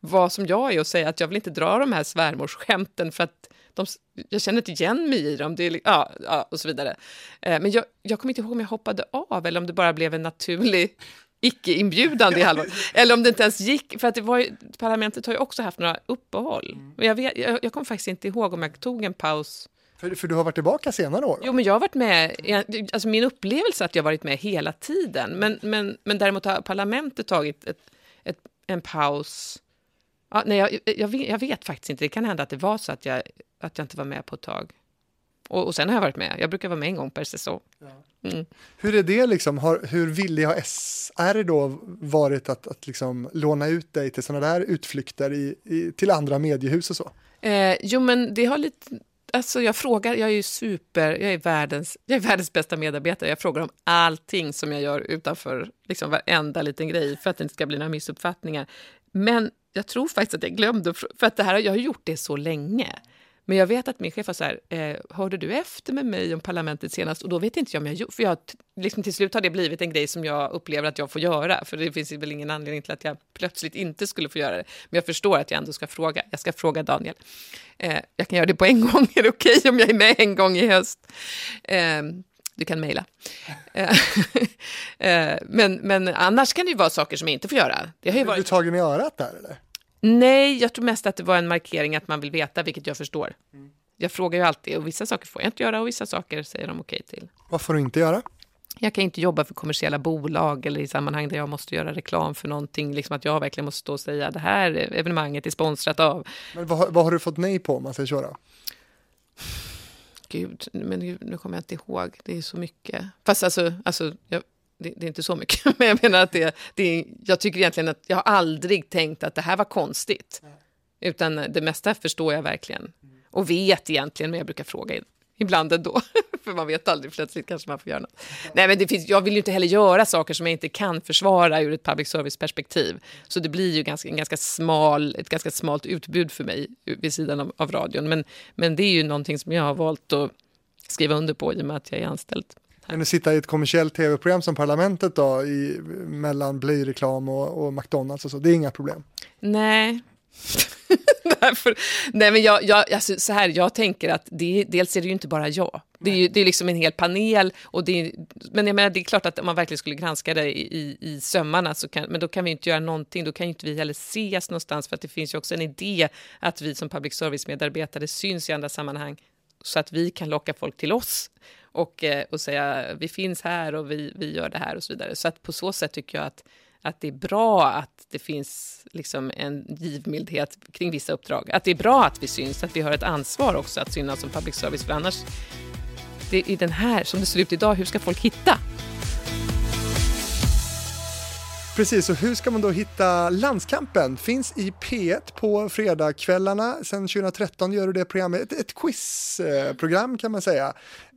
vara som jag är och säga att jag vill inte dra de här svärmorsskämten för att de, jag känner inte igen mig i dem, det är, ja, ja, och så vidare. Eh, men jag, jag kommer inte ihåg om jag hoppade av eller om det bara blev en naturlig icke-inbjudande i halva. Eller om det inte ens gick, för att det var ju, parlamentet har ju också haft några uppehåll. Mm. Jag, vet, jag, jag kommer faktiskt inte ihåg om jag tog en paus. För, för du har varit tillbaka senare år? Jo, men jag har varit med, alltså min upplevelse är att jag varit med hela tiden. Men, men, men däremot har parlamentet tagit ett, ett, en paus. Ja, nej, jag, jag, vet, jag vet faktiskt inte, det kan hända att det var så att jag, att jag inte var med på ett tag. Och, och sen har jag varit med, jag brukar vara med en gång per säsong. Ja. Mm. Hur är det liksom, har, hur villig har SR då varit att, att liksom låna ut dig till sådana där utflykter i, i, till andra mediehus och så? Eh, jo men det har lite, alltså jag frågar, jag är ju super, jag är världens, jag är världens bästa medarbetare, jag frågar om allting som jag gör utanför liksom varenda liten grej för att det inte ska bli några missuppfattningar. Men jag tror faktiskt att jag glömde, för att det här, jag har gjort det så länge. Men jag vet att min chef var så här, eh, hörde du efter med mig om parlamentet senast? Och då vet inte jag om jag gjorde, för jag, liksom till slut har det blivit en grej som jag upplever att jag får göra, för det finns väl ingen anledning till att jag plötsligt inte skulle få göra det. Men jag förstår att jag ändå ska fråga, jag ska fråga Daniel. Eh, jag kan göra det på en gång, är det okej okay om jag är med en gång i höst? Eh, du kan mejla. Eh, eh, men, men annars kan det ju vara saker som jag inte får göra. Det har ju varit... Är du tagen i örat där eller? Nej, jag tror mest att det var en markering att man vill veta, vilket jag förstår. Mm. Jag frågar ju alltid och vissa saker får jag inte göra och vissa saker säger de okej okay till. Vad får du inte göra? Jag kan inte jobba för kommersiella bolag eller i sammanhang där jag måste göra reklam för någonting. Liksom att jag verkligen måste stå och säga det här evenemanget är sponsrat av. Men vad, vad har du fått nej på om man säger så då? Gud, men gud, nu kommer jag inte ihåg. Det är så mycket. Fast alltså, alltså jag, det, det, är inte så mycket, men jag menar att det, det, är, jag tycker egentligen att jag har aldrig tänkt att det här var konstigt. Utan det mesta förstår jag verkligen. Och vet egentligen, men jag brukar fråga ibland ändå. För man vet aldrig, plötsligt kanske man får göra något. Nej, men det finns, jag vill ju inte heller göra saker som jag inte kan försvara ur ett public service-perspektiv. Så det blir ju ganska, en ganska smal, ett ganska smalt utbud för mig vid sidan av, av radion. Men, men det är ju någonting som jag har valt att skriva under på i och med att jag är anställd. Kan du sitta i ett kommersiellt tv-program som Parlamentet då, i, mellan blöjreklam och, och McDonalds och så, det är inga problem? Nej. Därför, nej men jag, jag, alltså, så här, jag tänker att det, dels är det ju inte bara jag. Det är, ju, det är liksom en hel panel. Och det är, men jag menar, det är klart att om man verkligen skulle granska det i, i, i sömmarna, så kan, men då kan vi inte göra någonting. Då kan inte vi heller ses någonstans, för att det finns ju också en idé att vi som public service-medarbetare syns i andra sammanhang så att vi kan locka folk till oss och, eh, och säga vi finns här och vi, vi gör det här och så vidare. Så att på så sätt tycker jag att, att det är bra att det finns liksom en givmildhet kring vissa uppdrag. Att det är bra att vi syns, att vi har ett ansvar också att synas som public service, för annars, det är den här, som det ser ut idag, hur ska folk hitta? Precis, och hur ska man då hitta Landskampen? Finns i P1 på fredagskvällarna. Sen 2013 gör du det programmet, ett, ett quizprogram kan man säga.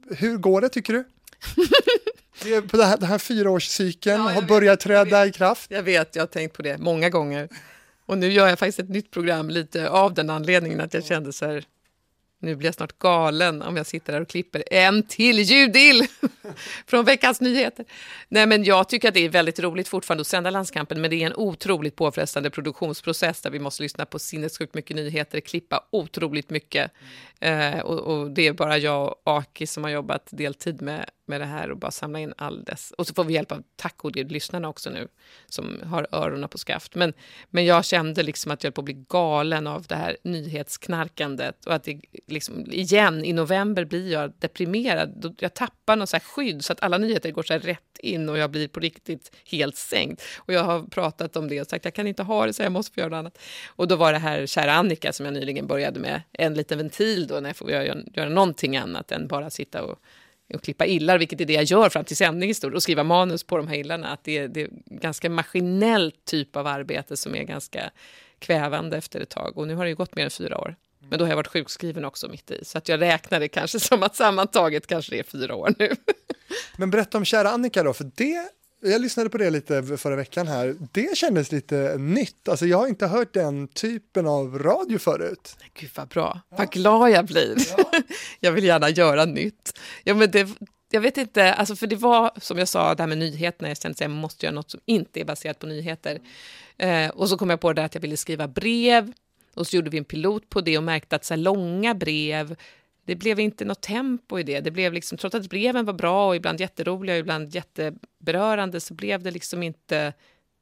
Hur går det tycker du? På det här, den här fyraårscykeln ja, har börjat träda i kraft. Jag vet, jag har tänkt på det många gånger. Och nu gör jag faktiskt ett nytt program lite av den anledningen att jag kände så här, nu blir jag snart galen om jag sitter där och klipper en till ljudill från Veckans Nyheter. Nej, men jag tycker att det är väldigt roligt fortfarande att sända Landskampen, men det är en otroligt påfrestande produktionsprocess där vi måste lyssna på sinnessjukt mycket nyheter, klippa otroligt mycket. Mm. Eh, och, och, det är bara jag och Aki som har jobbat deltid med, med det här och bara samla in all dess. Och så får vi hjälp av, tack och gud, lyssnarna också nu som har öronen på skaft. Men, men jag kände liksom att jag höll på att bli galen av det här nyhetsknarkandet och att det liksom, igen, i november blir jag deprimerad. Jag tappar någon så skydd så att alla nyheter går så rätt in och jag blir på riktigt helt sänkt. Och jag har pratat om det och sagt jag kan inte ha det så jag måste få göra något annat. Och då var det här kära Annika som jag nyligen började med en liten ventil då när jag får göra, göra någonting annat än bara sitta och och klippa illar, vilket är det jag gör fram till sändning och skriva manus på de här illarna. Att det, är, det är ganska maskinellt typ av arbete som är ganska kvävande efter ett tag. Och nu har det ju gått mer än fyra år. Men då har jag varit sjukskriven också mitt i, så att jag räknar det kanske som att sammantaget kanske det är fyra år nu. Men berätta om kära Annika då, för det jag lyssnade på det lite förra veckan här. Det kändes lite nytt. Alltså jag har inte hört den typen av radio förut. Gud vad bra. Vad glad jag blir. Ja. jag vill gärna göra nytt. Ja, men det, jag vet inte, alltså för det var som jag sa, det här med nyheterna. Jag kände att jag måste göra något som inte är baserat på nyheter. Eh, och så kom jag på det att jag ville skriva brev. Och så gjorde vi en pilot på det och märkte att så långa brev det blev inte något tempo i det. det blev liksom, trots att breven var bra och ibland jätteroliga och ibland jätteberörande så blev det liksom inte...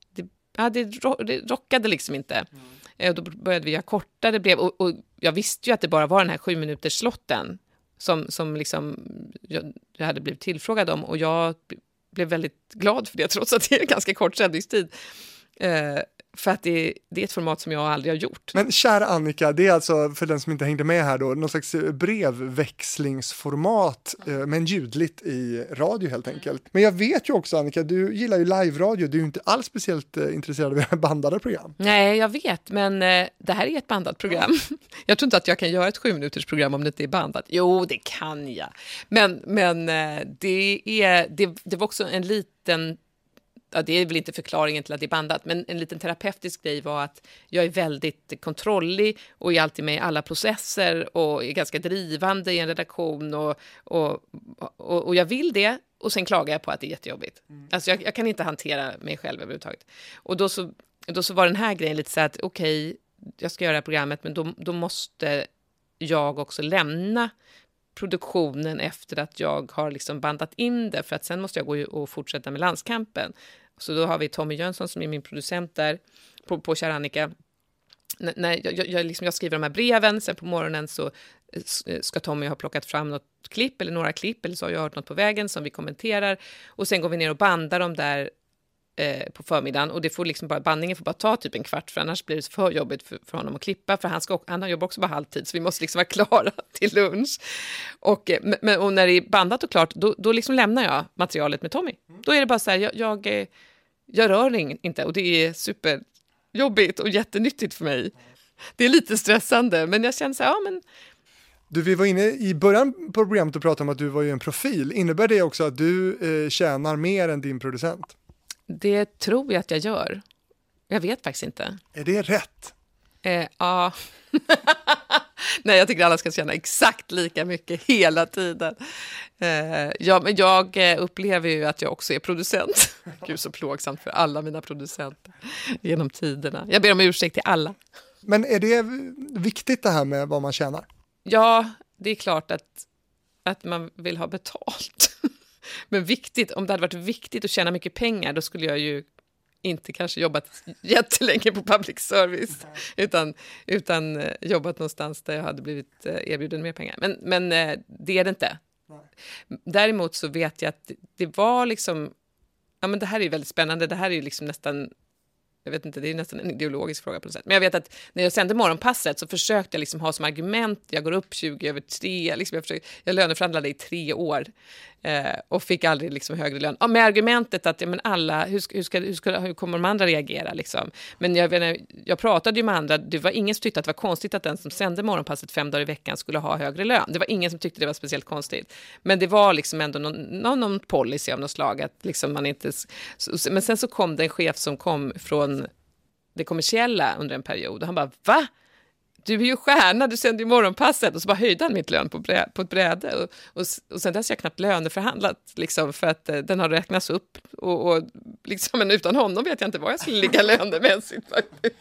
Det, ja, det, rockade liksom inte. Mm. Eh, och då började vi göra kortare brev och, och, jag visste ju att det bara var den här sju minuters slotten som, som liksom jag, jag hade blivit tillfrågad om och jag blev väldigt glad för det trots att det är ganska kort sändningstid. Eh, för att det, det, är ett format som jag aldrig har gjort. Men kära Annika, det är alltså, för den som inte hängde med här då, någon slags brevväxlingsformat, eh, men ljudligt i radio helt enkelt. Men jag vet ju också Annika, du gillar ju live-radio, du är ju inte alls speciellt eh, intresserad av bandade program. Nej, jag vet, men eh, det här är ett bandat program. jag tror inte att jag kan göra ett sju minuters program om det inte är bandat. Jo, det kan jag. Men, men eh, det, är, det, det var också en liten ja, det är väl inte förklaringen till att det är bandat, men en liten terapeutisk grej var att jag är väldigt kontrollig och är alltid med i alla processer och är ganska drivande i en redaktion och, och, och, och jag vill det och sen klagar jag på att det är jättejobbigt. Mm. Alltså jag, jag, kan inte hantera mig själv överhuvudtaget. Och då så, då så var den här grejen lite så att okej, okay, jag ska göra det här programmet, men då, då måste jag också lämna produktionen efter att jag har liksom bandat in det, för att sen måste jag gå och fortsätta med landskampen. Så då har vi Tommy Jönsson som är min producent där på, på Annika. När jag, jag, liksom, jag, skriver de här breven, sen på morgonen så ska Tommy ha plockat fram något klipp eller några klipp eller så har jag hört något på vägen som vi kommenterar och sen går vi ner och bandar dem där eh, på förmiddagen och det får liksom bara, bandningen får bara ta typ en kvart för annars blir det för jobbigt för, för honom att klippa för han, ska, han jobbar också bara halvtid så vi måste liksom vara klara till lunch. Och, eh, men, och när det är bandat och klart då, då liksom lämnar jag materialet med Tommy. Då är det bara så här, jag, jag, eh, jag rör inte och det är superjobbigt och jättenyttigt för mig. Det är lite stressande men jag känner så här, ja men du, vi var inne i början på programmet och pratade om att du var ju en profil. Innebär det också att du eh, tjänar mer än din producent? Det tror jag att jag gör. Jag vet faktiskt inte. Är det rätt? Eh, ja. Nej, jag tycker alla ska tjäna exakt lika mycket hela tiden. Eh, ja, men jag eh, upplever ju att jag också är producent. Gud, så plågsamt för alla mina producenter genom tiderna. Jag ber om ursäkt till alla. Men är det viktigt det här med vad man tjänar? Ja, det är klart att, att man vill ha betalt. Men viktigt, om det hade varit viktigt att tjäna mycket pengar, då skulle jag ju inte kanske jobbat jättelänge på public service, utan, utan eh, jobbat någonstans där jag hade blivit eh, erbjuden mer pengar. Men, men eh, det är det inte. Däremot så vet jag att det var liksom, ja men det här är väldigt spännande, det här är liksom nästan jag vet inte, det är nästan en ideologisk fråga på något sätt. Men jag vet att när jag sände morgonpasset så försökte jag liksom ha som argument, jag går upp 20 över 3, liksom jag, försökte, jag löneförhandlade i tre år eh, och fick aldrig liksom högre lön. Och med argumentet att ja, men alla, hur, hur, ska, hur, ska, hur kommer de andra reagera? Liksom? Men jag, jag pratade ju med andra, det var ingen som tyckte att det var konstigt att den som sände morgonpasset fem dagar i veckan skulle ha högre lön. Det var ingen som tyckte det var speciellt konstigt. Men det var liksom ändå någon, någon, någon policy av något slag. Att liksom man inte, men sen så kom det en chef som kom från det kommersiella under en period och han bara va? Du är ju stjärna, du sänder ju morgonpasset. Och så bara höjde han mitt lön på, brä, på ett bräde. Och, och, och sen dess har jag knappt löneförhandlat, liksom, för att eh, den har räknats upp. Och, och, liksom, men utan honom vet jag inte var jag skulle ligga lönemässigt faktiskt.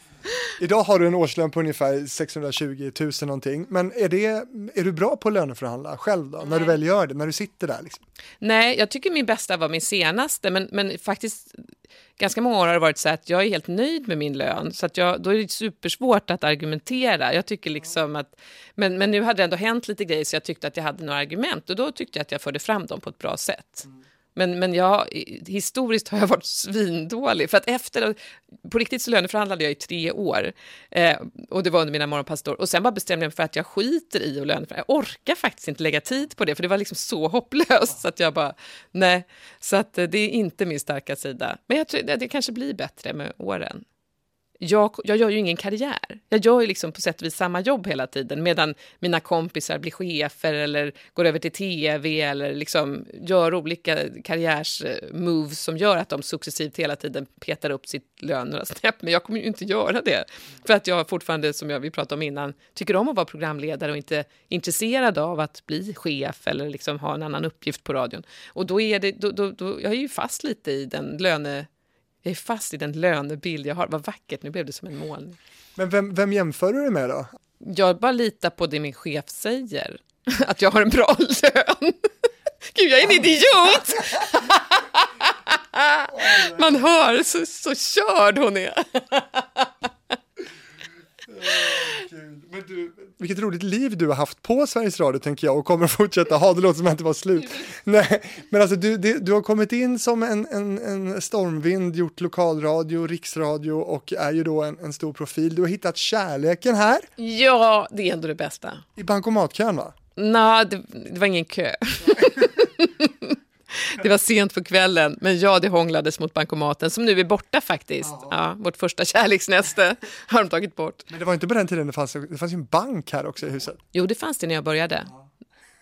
Idag har du en årslön på ungefär 620 000 någonting. Men är, det, är du bra på att löneförhandla själv då, när du väl gör det, när du sitter där? Liksom? Nej, jag tycker min bästa var min senaste, men, men faktiskt ganska många år har det varit så att jag är helt nöjd med min lön, så att jag, då är det supersvårt att argumentera. Jag tycker liksom att, men, men nu hade det ändå hänt lite grejer så jag tyckte att jag hade några argument och då tyckte jag att jag förde fram dem på ett bra sätt. Mm. Men, men jag, historiskt har jag varit svindålig. För att efter, på riktigt så löneförhandlade jag i tre år. Eh, och det var under mina morgonpassår. Och sen bara bestämde jag mig för att jag skiter i att löneförhandla. Jag orkar faktiskt inte lägga tid på det, för det var liksom så hopplöst. Så att jag bara, nej. Så att eh, det är inte min starka sida. Men jag tror det, det kanske blir bättre med åren jag, jag gör ju ingen karriär. Jag gör ju liksom på sätt och vis samma jobb hela tiden medan mina kompisar blir chefer eller går över till tv eller liksom gör olika karriärsmoves eh, som gör att de successivt hela tiden petar upp sitt lön några snäpp. Men jag kommer ju inte göra det för att jag fortfarande, som jag, vi pratade om innan, tycker om att vara programledare och inte intresserad av att bli chef eller liksom ha en annan uppgift på radion. Och då är det, då, då, då, jag är ju fast lite i den löne jag är fast i den lönebild jag har. Vad vackert, nu blev det som en målning. Men vem, vem jämför du dig med då? Jag bara litar på det min chef säger. Att jag har en bra lön. Gud, jag är en idiot! Man hör så, så körd hon är. Men du, vilket roligt liv du har haft på Sveriges Radio tänker jag och kommer fortsätta ha. Det låter som att det var slut. Nej, men alltså du, du, du har kommit in som en, en, en stormvind, gjort lokalradio, riksradio och är ju då en, en stor profil. Du har hittat kärleken här. Ja, det är ändå det bästa. I bankomatkön va? Nej, det, det var ingen kö. Det var sent på kvällen, men ja, det hånglades mot bankomaten som nu är borta faktiskt. Ja. ja vårt första kärleksnäste har de tagit bort. Men det var inte på den tiden det fanns, det fanns en bank här också i huset. Jo, det fanns det när jag började.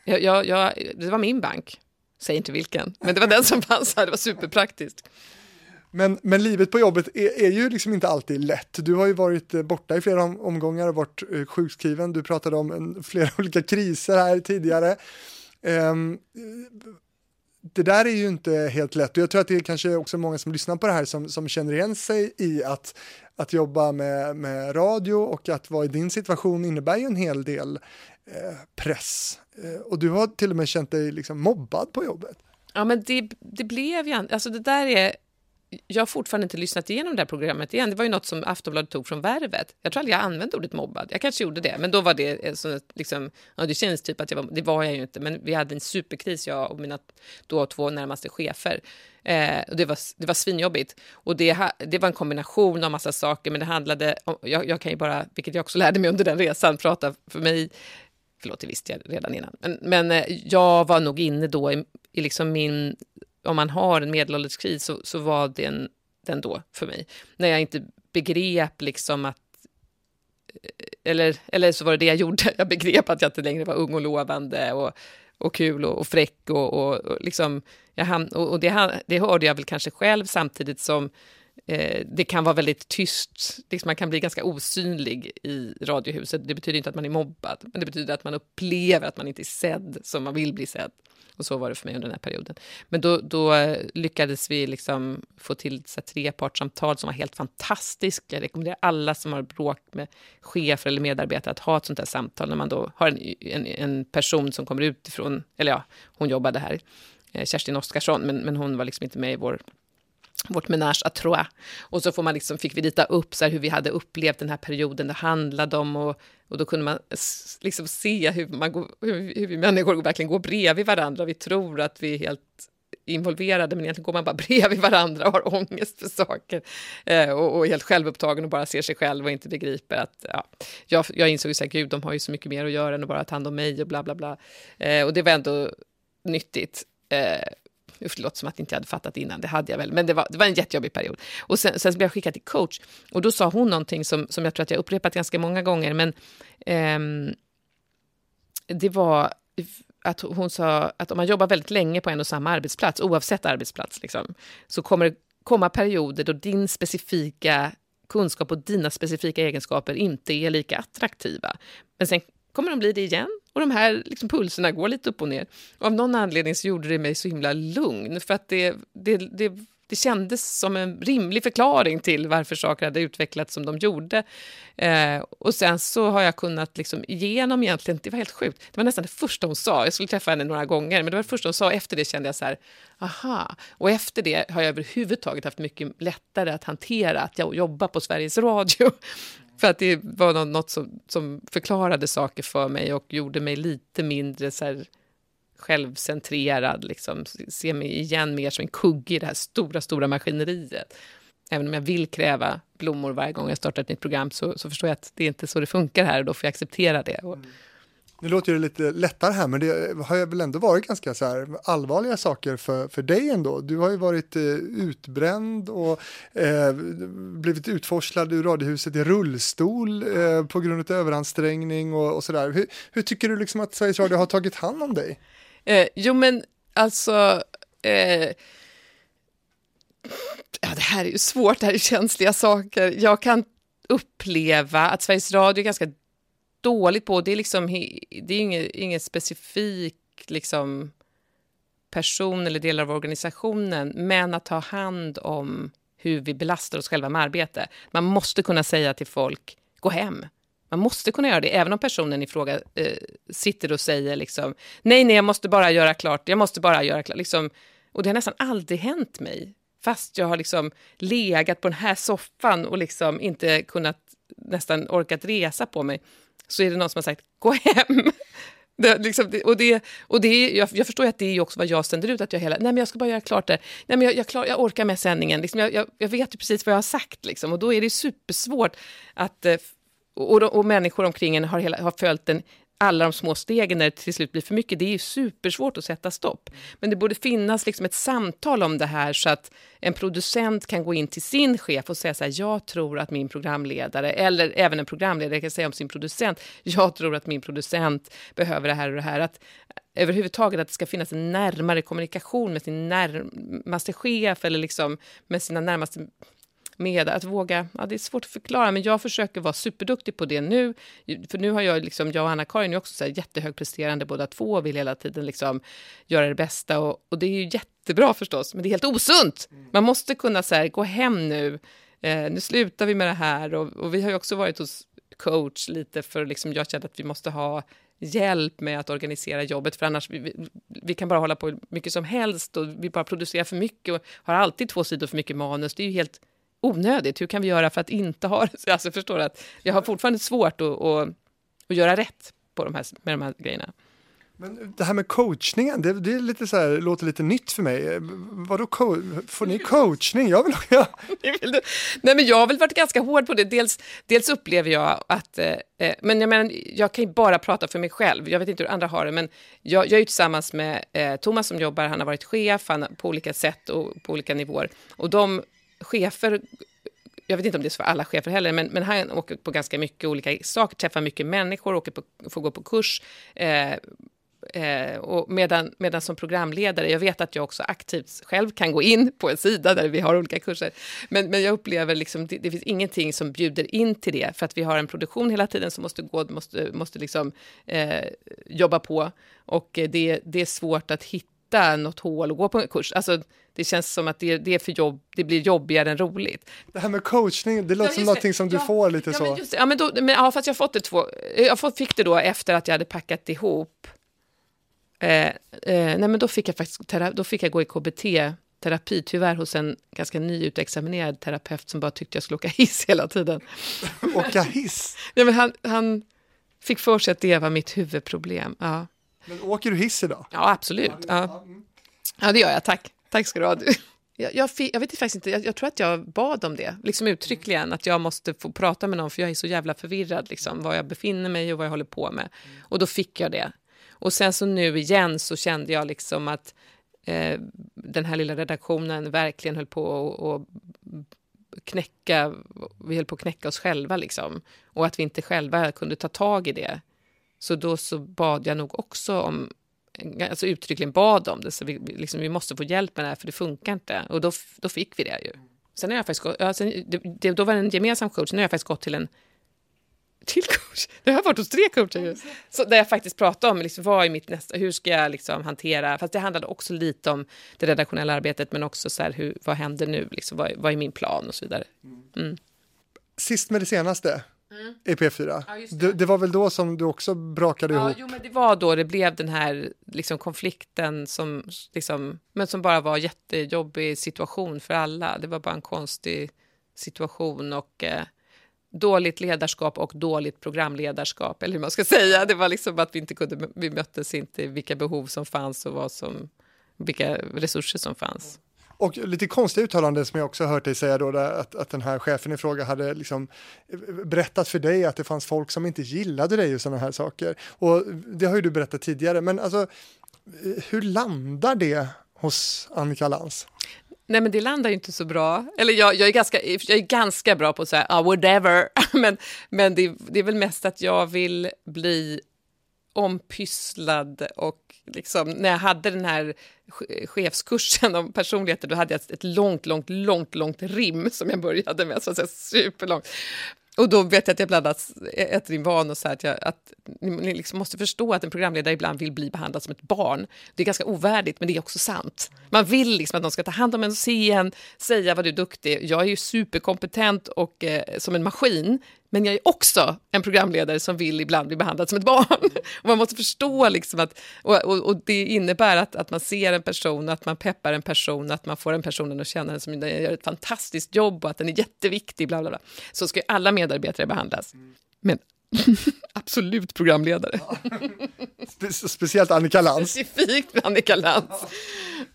Jag, jag, jag, det var min bank. Säg inte vilken, men det var den som fanns här. Det var superpraktiskt. Men, men livet på jobbet är, är, ju liksom inte alltid lätt. Du har ju varit eh, borta i flera omgångar och varit eh, sjukskriven. Du pratade om en, flera olika kriser här tidigare. Um, det där är ju inte helt lätt och jag tror att det är kanske också många som lyssnar på det här som, som känner igen sig i att, att jobba med, med radio och att vara i din situation innebär ju en hel del eh, press. Eh, och du har till och med känt dig liksom mobbad på jobbet. Ja, men det, det blev ju... Alltså det där är jag har fortfarande inte lyssnat igenom det här programmet igen. Det var ju något som Aftonbladet tog från Värvet. Jag tror aldrig jag använde ordet mobbad. Jag kanske gjorde det, men då var det eh, så liksom, ja, det kändes typ att jag var, det var jag ju inte, men vi hade en superkris, jag och mina då två närmaste chefer. Eh, och det var, det var svinjobbigt. Och det, det var en kombination av massa saker, men det handlade om, jag, jag kan ju bara, vilket jag också lärde mig under den resan, prata för mig Förlåt, det visste jag redan innan. Men, men eh, jag var nog inne då i, i liksom min om man har en medelålderskris så, så var den, den då för mig. När jag inte begrep liksom att eh, eller, eller så var det det jag gjorde. Jag begrep att jag inte längre var ung och lovande och, och kul och, och fräck. Och, och, och liksom, jag och, och det, det hörde jag väl kanske själv samtidigt som eh, Eh, det kan vara väldigt tyst. Liksom man kan bli ganska osynlig i Radiohuset. Det betyder inte att man är mobbad, men det betyder att man upplever att man inte är sedd som man vill bli sedd. Och så var det för mig under den här perioden. Men då, då eh, lyckades vi liksom få till så trepartssamtal som var helt fantastiska. Jag rekommenderar alla som har bråk med chefer eller medarbetare att ha ett sånt här samtal när man då har en, en, en person som kommer utifrån, eller ja, hon jobbade här, eh, Kerstin Oskarsson, men, men hon var liksom inte med i vår vårt menage à trois. Och så får man liksom, fick vi rita upp så hur vi hade upplevt den här perioden det handlade om. Och, och då kunde man liksom se hur, man går, hur, hur vi människor verkligen går bredvid varandra. Vi tror att vi är helt involverade, men egentligen går man bara bredvid varandra och har ångest för saker. Eh, och, och, är helt självupptagen och bara ser sig själv och inte begriper att... Ja, jag, jag insåg ju så här, gud, de har ju så mycket mer att göra än att bara ta hand om mig och bla bla bla. Eh, och det var ändå nyttigt. Eh, Usch, det låter som att jag inte hade fattat innan, det hade jag väl, men det var, det var en jättejobbig period. Och sen, sen blev jag skickad till coach och då sa hon någonting som, som jag tror att jag upprepat ganska många gånger, men eh, det var att hon sa att om man jobbar väldigt länge på en och samma arbetsplats, oavsett arbetsplats, liksom, så kommer det komma perioder då din specifika kunskap och dina specifika egenskaper inte är lika attraktiva. Men sen kommer de bli det igen och de här liksom, pulserna går lite upp och ner. Och av någon anledning så gjorde det mig så himla lugn för att det, det, det, det kändes som en rimlig förklaring till varför saker hade utvecklats som de gjorde. Eh, och sen så har jag kunnat liksom igenom egentligen, det var helt sjukt, det var nästan det första hon sa, jag skulle träffa henne några gånger, men det var det första hon sa, efter det kände jag så här, aha, och efter det har jag överhuvudtaget haft mycket lättare att hantera att jag jobbar på Sveriges Radio. För att det var något som, som förklarade saker för mig och gjorde mig lite mindre så här, självcentrerad. Liksom. Se mig igen mer som en kugge i det här stora, stora maskineriet. Även om jag vill kräva blommor varje gång jag startar ett nytt program så, så förstår jag att det är inte så det funkar här och då får jag acceptera det. Och... Mm. Nu låter det lite lättare här, men det har väl ändå varit ganska så här allvarliga saker för, för dig ändå. Du har ju varit eh, utbränd och eh, blivit utforslad ur Radiohuset i rullstol eh, på grund av överansträngning och, och sådär. Hur, hur, tycker du liksom att Sveriges Radio har tagit hand om dig? Eh, jo, men alltså... Eh, ja, det här är ju svårt, det här är känsliga saker. Jag kan uppleva att Sveriges Radio är ganska dåligt på, det är liksom, det är inget, inget specifikt liksom, person eller delar av organisationen, men att ta hand om hur vi belastar oss själva med arbete. Man måste kunna säga till folk, gå hem. Man måste kunna göra det, även om personen i fråga eh, sitter och säger liksom, nej, nej, jag måste bara göra klart, jag måste bara göra klart. Liksom, och det har nästan aldrig hänt mig, fast jag har liksom legat på den här soffan och liksom inte kunnat nästan orkat resa på mig så är det någon som har sagt gå hem. Det, liksom, det, och det, och det, jag, jag förstår att det är också vad jag sänder ut, att jag hela, nej men jag ska bara göra klart det, nej men jag, jag, klar, jag orkar med sändningen, liksom, jag, jag, jag, vet ju precis vad jag har sagt, liksom, och då är det supersvårt att, eh, och, och, och människor omkring en har, hela, har följt en alla de små stegen när det till slut blir för mycket, det är ju supersvårt att sätta stopp. Men det borde finnas liksom ett samtal om det här så att en producent kan gå in till sin chef och säga så här, jag tror att min programledare, eller även en programledare kan säga om sin producent, jag tror att min producent behöver det här och det här. Att överhuvudtaget att det ska finnas en närmare kommunikation med sin närmaste chef eller liksom med sina närmaste med att våga, ja det är svårt att förklara, men jag försöker vara superduktig på det nu. För nu har jag, liksom, jag och Anna-Karin är också så här jättehögpresterande båda två och vill hela tiden liksom göra det bästa. Och, och det är ju jättebra förstås, men det är helt osunt. Man måste kunna så här, gå hem nu, eh, nu slutar vi med det här. Och, och vi har ju också varit hos coach lite för liksom, jag kände att vi måste ha hjälp med att organisera jobbet, för annars vi, vi, vi kan bara hålla på mycket som helst och vi bara producerar för mycket och har alltid två sidor för mycket manus. Det är ju helt onödigt. Hur kan vi göra för att inte ha det? Alltså, förstår att jag har fortfarande svårt att, att, att göra rätt på de här, med de här grejerna. Men det här med coachningen, det, det är lite så här, låter lite nytt för mig. Vadå, co får ni coachning? Jag vill ja. Nej, men jag har väl varit ganska hård på det. Dels, dels upplever jag att, eh, eh, men jag, menar, jag kan ju bara prata för mig själv. Jag vet inte hur andra har det, men jag, jag är tillsammans med eh, Thomas som jobbar, han har varit chef han, på olika sätt och på olika nivåer. Och de chefer jag vet inte om det är så för alla chefer heller, men, men han åker på ganska mycket olika saker, träffar mycket människor, åker på, får gå på kurs. Eh, eh, och medan, medan som programledare, jag vet att jag också aktivt själv kan gå in på en sida där vi har olika kurser, men, men jag upplever liksom det, det finns ingenting som bjuder in till det, för att vi har en produktion hela tiden som måste gå, måste, måste liksom, eh, jobba på, och det, det är svårt att hitta något hål och gå på en kurs. Alltså, det känns som att det, det, är för jobb, det blir jobbigare än roligt. Det här med coachning, det låter ja, som någonting som du får lite ja, så. Men just, ja, men, då, men ja, fast jag fått det två, jag fick det då efter att jag hade packat ihop. Eh, eh, nej, men då fick jag faktiskt tera, då fick jag gå i KBT terapi, tyvärr hos en ganska nyutexaminerad terapeut som bara tyckte jag skulle åka hiss hela tiden. åka hiss? nej, men han, han fick för sig att det var mitt huvudproblem. Ja. Men åker du hiss idag? Ja, absolut. Ja, ja det gör jag, tack. Tack ska du ha. Jag, jag, fick, jag vet faktiskt inte, jag, jag, tror att jag bad om det, liksom uttryckligen, att jag måste få prata med någon för jag är så jävla förvirrad, liksom, var jag befinner mig och vad jag håller på med. Och då fick jag det. Och sen så nu igen så kände jag liksom att eh, den här lilla redaktionen verkligen höll på att knäcka, vi höll på att knäcka oss själva liksom. Och att vi inte själva kunde ta tag i det. Så då så bad jag nog också om alltså uttryckligen bad om det, så vi, liksom, vi måste få hjälp med det här för det funkar inte. Och då, då fick vi det ju. Sen har jag faktiskt gått, alltså, det, det, då var det en gemensam coach, nu har jag faktiskt gått till en till coach. Det har varit hos tre coacher ju. Så där jag faktiskt pratade om liksom, vad är mitt nästa, hur ska jag liksom hantera, fast det handlade också lite om det redaktionella arbetet, men också så här, hur, vad händer nu, liksom, vad, vad är min plan och så vidare. Mm. Sist med det senaste, Mm. i P4. Ja, det. Det, det. var väl då som du också brakade ja, ihop? Jo, men det var då det blev den här liksom, konflikten som, liksom, men som bara var jättejobbig situation för alla. Det var bara en konstig situation och eh, dåligt ledarskap och dåligt programledarskap, eller hur man ska säga. Det var liksom att vi inte kunde, vi möttes inte vilka behov som fanns och vad som, vilka resurser som fanns. Och lite konstiga uttalanden som jag också hört dig säga då, att, att den här chefen i fråga hade liksom eh, berättat för dig att det fanns folk som inte gillade dig och sådana här saker. Och det har ju du berättat tidigare, men alltså eh, hur landar det hos Annika Lantz? Nej, men det landar ju inte så bra. Eller jag, jag, är, ganska, jag är ganska bra på att säga ah, whatever, men, men det, det är väl mest att jag vill bli ompysslad och liksom, när jag hade den här chefskursen om personligheter, då hade jag ett långt, långt, långt, långt rim som jag började med, så att säga, superlångt. Och då vet jag att jag bland annat ett rim var och så att, jag, att ni liksom måste förstå att en programledare ibland vill bli behandlad som ett barn. Det är ganska ovärdigt, men det är också sant. Man vill liksom att någon ska ta hand om en och se en, säga vad du är duktig. Jag är ju superkompetent och eh, som en maskin, men jag är också en programledare som vill ibland bli behandlad som ett barn. Och man måste förstå liksom att, och, och, och, det innebär att, att man ser en person, att man peppar en person, att man får en person att känna som gör ett fantastiskt jobb och att den är jätteviktig. Bla bla bla. Så ska ju alla medarbetare behandlas. Men absolut programledare. Spe speciellt Annika Lantz. Specifikt Annika Lantz.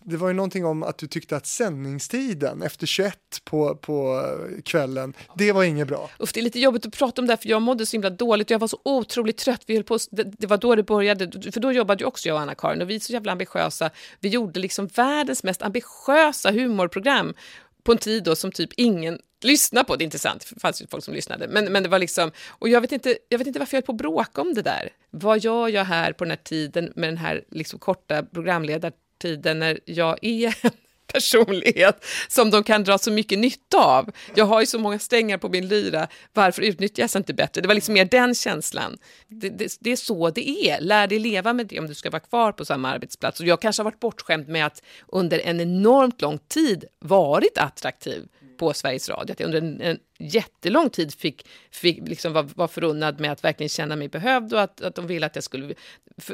Det var ju någonting om att du tyckte att sändningstiden efter 21 på, på kvällen, det var inget bra. Uff, det är lite jobbigt att prata om det, för jag mådde så himla dåligt och jag var så otroligt trött. Vi höll på, det, det var då det började, för då jobbade ju också jag och Anna-Karin och vi är så jävla ambitiösa. Vi gjorde liksom världens mest ambitiösa humorprogram på en tid då som typ ingen Lyssna på. Det är intressant, det fanns ju folk som lyssnade. Men, men det var liksom, och jag vet, inte, jag vet inte varför jag höll på att bråka om det där. Vad gör jag här på den här tiden med den här liksom korta programledartiden när jag är en personlighet som de kan dra så mycket nytta av. Jag har ju så många strängar på min lyra, varför utnyttjas inte bättre? Det var liksom mer den känslan. Det, det, det, är så det är, lär dig leva med det om du ska vara kvar på samma arbetsplats. Och jag kanske har varit bortskämd med att under en enormt lång tid varit attraktiv på Sveriges Radio. Att jag under en, en jättelång tid fick, fick liksom var, var förunnad med att verkligen känna mig behövd och att, att de ville att jag skulle...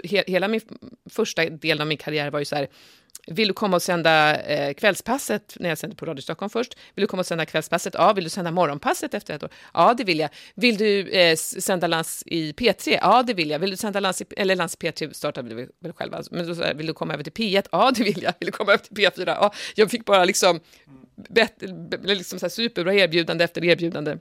He, hela min första delen av min karriär var ju så här vill du komma och sända eh, kvällspasset när jag sände på Radio Stockholm först? Vill du komma och sända kvällspasset? Ja. Vill du sända morgonpasset efter ett år? Ja, det vill jag. Vill du eh, sända lands i P3? Ja, det vill jag. Vill du sända lands i, eller lands i P3 startade vi väl själva, men då, vill du komma över till P1? Ja, det vill jag. Vill du komma över till P4? Ja, jag fick bara liksom, bet, liksom så här superbra erbjudande efter erbjudande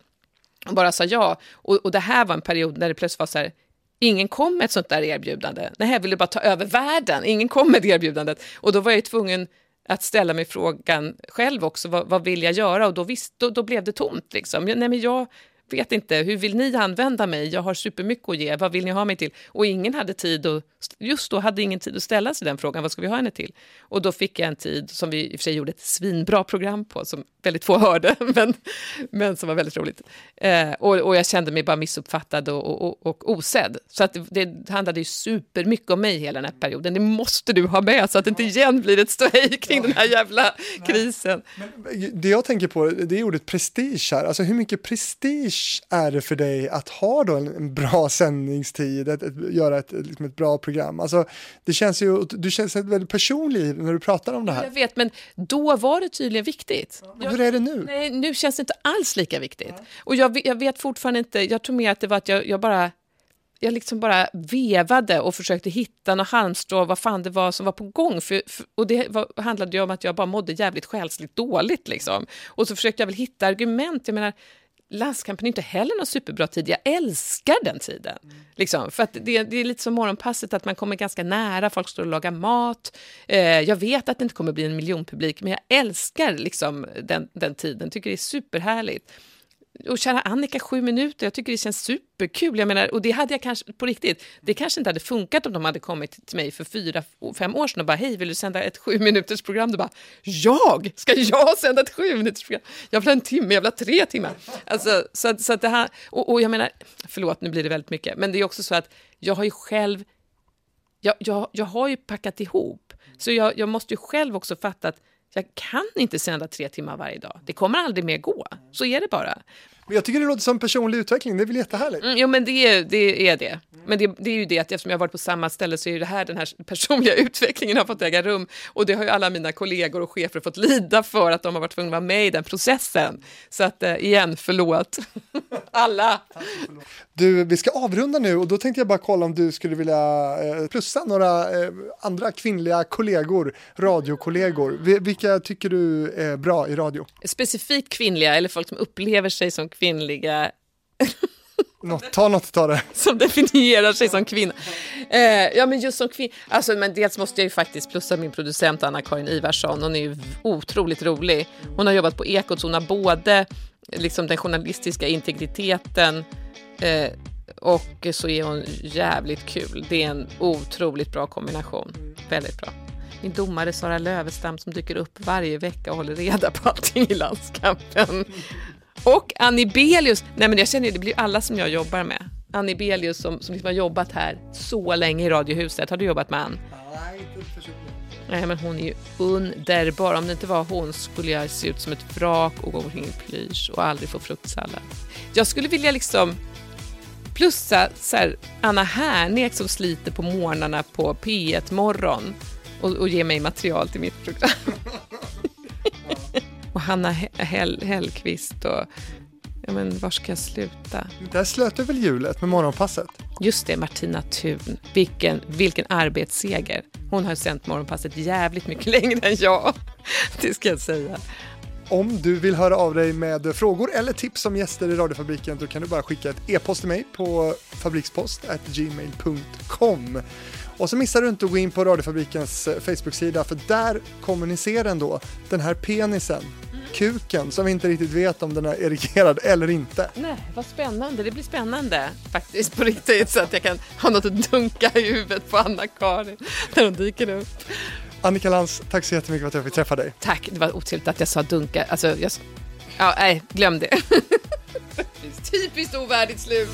och bara sa ja. Och, och det här var en period när det plötsligt var så här, Ingen kom med ett sånt där erbjudande. Nej, jag ville bara ta över världen. Ingen kom med det erbjudandet. Och då var jag tvungen att ställa mig frågan själv också, vad, vad vill jag göra? Och då, visst, då, då blev det tomt. Liksom. Nej, men jag, vet inte, hur vill ni använda mig? Jag har supermycket att ge, vad vill ni ha mig till? Och ingen hade tid att, just då hade ingen tid att ställa sig den frågan, vad ska vi ha henne till? Och då fick jag en tid som vi i och för sig gjorde ett svinbra program på, som väldigt få hörde, men, men som var väldigt roligt. Eh, och, och jag kände mig bara missuppfattad och, och, och osedd. Så att det, det handlade ju supermycket om mig hela den här perioden. Det måste du ha med, så att det inte igen blir ett ståhej kring den här jävla krisen. Men, det jag tänker på, det är ordet prestige här. Alltså hur mycket prestige prestige är det för dig att ha då en, en bra sändningstid, att, att göra ett, liksom ett bra program? Alltså, det känns ju, du känns väldigt personlig när du pratar om det här. Jag vet, men då var det tydligen viktigt. Ja. Hur är det nu? Nej, nu känns det inte alls lika viktigt. Ja. Och jag, jag, vet fortfarande inte, jag tror mer att det var att jag, jag bara jag liksom bara vevade och försökte hitta något halmstrå, vad fan det var som var på gång. För, för och det var, handlade ju om att jag bara mådde jävligt själsligt dåligt. Liksom. Och så försökte jag väl hitta argument. Jag menar, landskampen är inte heller någon superbra tid. Jag älskar den tiden. Mm. Liksom, för att det, det, är lite som morgonpasset, att man kommer ganska nära, folk står och lagar mat. Eh, jag vet att det inte kommer bli en miljonpublik, men jag älskar liksom den, den tiden, tycker det är superhärligt och kära Annika, sju minuter, jag tycker det känns superkul. Jag menar, och det hade jag kanske, på riktigt, det kanske inte hade funkat om de hade kommit till mig för fyra, fem år sedan och bara, hej, vill du sända ett sju minuters program? Du bara, jag? Ska jag sända ett sju minuters program? Jag vill ha en timme, jag vill ha tre timmar. Alltså, så, så att det här, och, och jag menar, förlåt, nu blir det väldigt mycket, men det är också så att jag har ju själv, jag, jag, jag har ju packat ihop, så jag, jag måste ju själv också fatta att jag kan inte sända tre timmar varje dag. Det kommer aldrig mer gå. Så är det bara. Men jag tycker det låter som personlig utveckling, det är väl jättehärligt? Mm, jo, men det, är- det är det. Men det, det är ju det att eftersom jag har varit på samma ställe så är det här den här personliga utvecklingen har fått äga rum. Och det har ju alla mina kollegor och chefer fått lida för att de har varit tvungna att vara med i den processen. Så att eh, igen, förlåt. alla. Du, vi ska avrunda nu och då tänkte jag bara kolla om du skulle vilja eh, plussa några eh, andra kvinnliga kollegor, radiokollegor. Vi- Vilka tycker du är bra i radio? Specifikt kvinnliga, eller folk som upplever sig som kvinnliga Något, ta något av det. som definierar sig som kvinna. Eh, ja, men just som kvinna. Alltså, men dels måste jag ju faktiskt plussa min producent Anna-Karin Ivarsson. Hon är ju otroligt rolig. Hon har jobbat på Ekot, så hon har både liksom, den journalistiska integriteten eh, och så är hon jävligt kul. Det är en otroligt bra kombination. Väldigt bra. Min domare Sara Lövestam som dyker upp varje vecka och håller reda på allting i landskampen. Och Annie Belius, nej men jag känner ju, det blir alla som jag jobbar med. Annie Belius som, som liksom har jobbat här så länge i Radiohuset. Har du jobbat med Ann? Nej, inte personligen. Nej men hon är ju underbar. Om det inte var hon skulle jag se ut som ett vrak och gå omkring i plysch och aldrig få fruktsallad. Jag skulle vilja liksom plussa så här, Anna Härnek som sliter på morgnarna på P1 Morgon och, och ger mig material till mitt program. och Hanna He- Hell, Hellqvist och ja men var ska jag sluta? Där slöt du väl hjulet med morgonpasset? Just det, Martina Thun. Vilken, vilken arbetsseger. Hon har sänt Morgonpasset jävligt mycket längre än jag. Det ska jag säga. Om du vill höra av dig med frågor eller tips om gäster i radiofabriken då kan du bara skicka ett e-post till mig på fabrikspost@gmail.com. Och så missar du inte att gå in på radiofabrikens eh, Facebook-sida för där kommer ni se den då, den här penisen, kuken som vi inte riktigt vet om den är erigerad eller inte. Nej, vad spännande. Det blir spännande faktiskt på riktigt så att jag kan ha något att dunka i huvudet på Anna-Karin när hon dyker upp. Annika Lantz, tack så jättemycket för att jag fick träffa dig. Tack, det var otrevligt att jag sa dunka. Alltså, jag... Ja, nej, glöm det. Typiskt ovärdigt slut.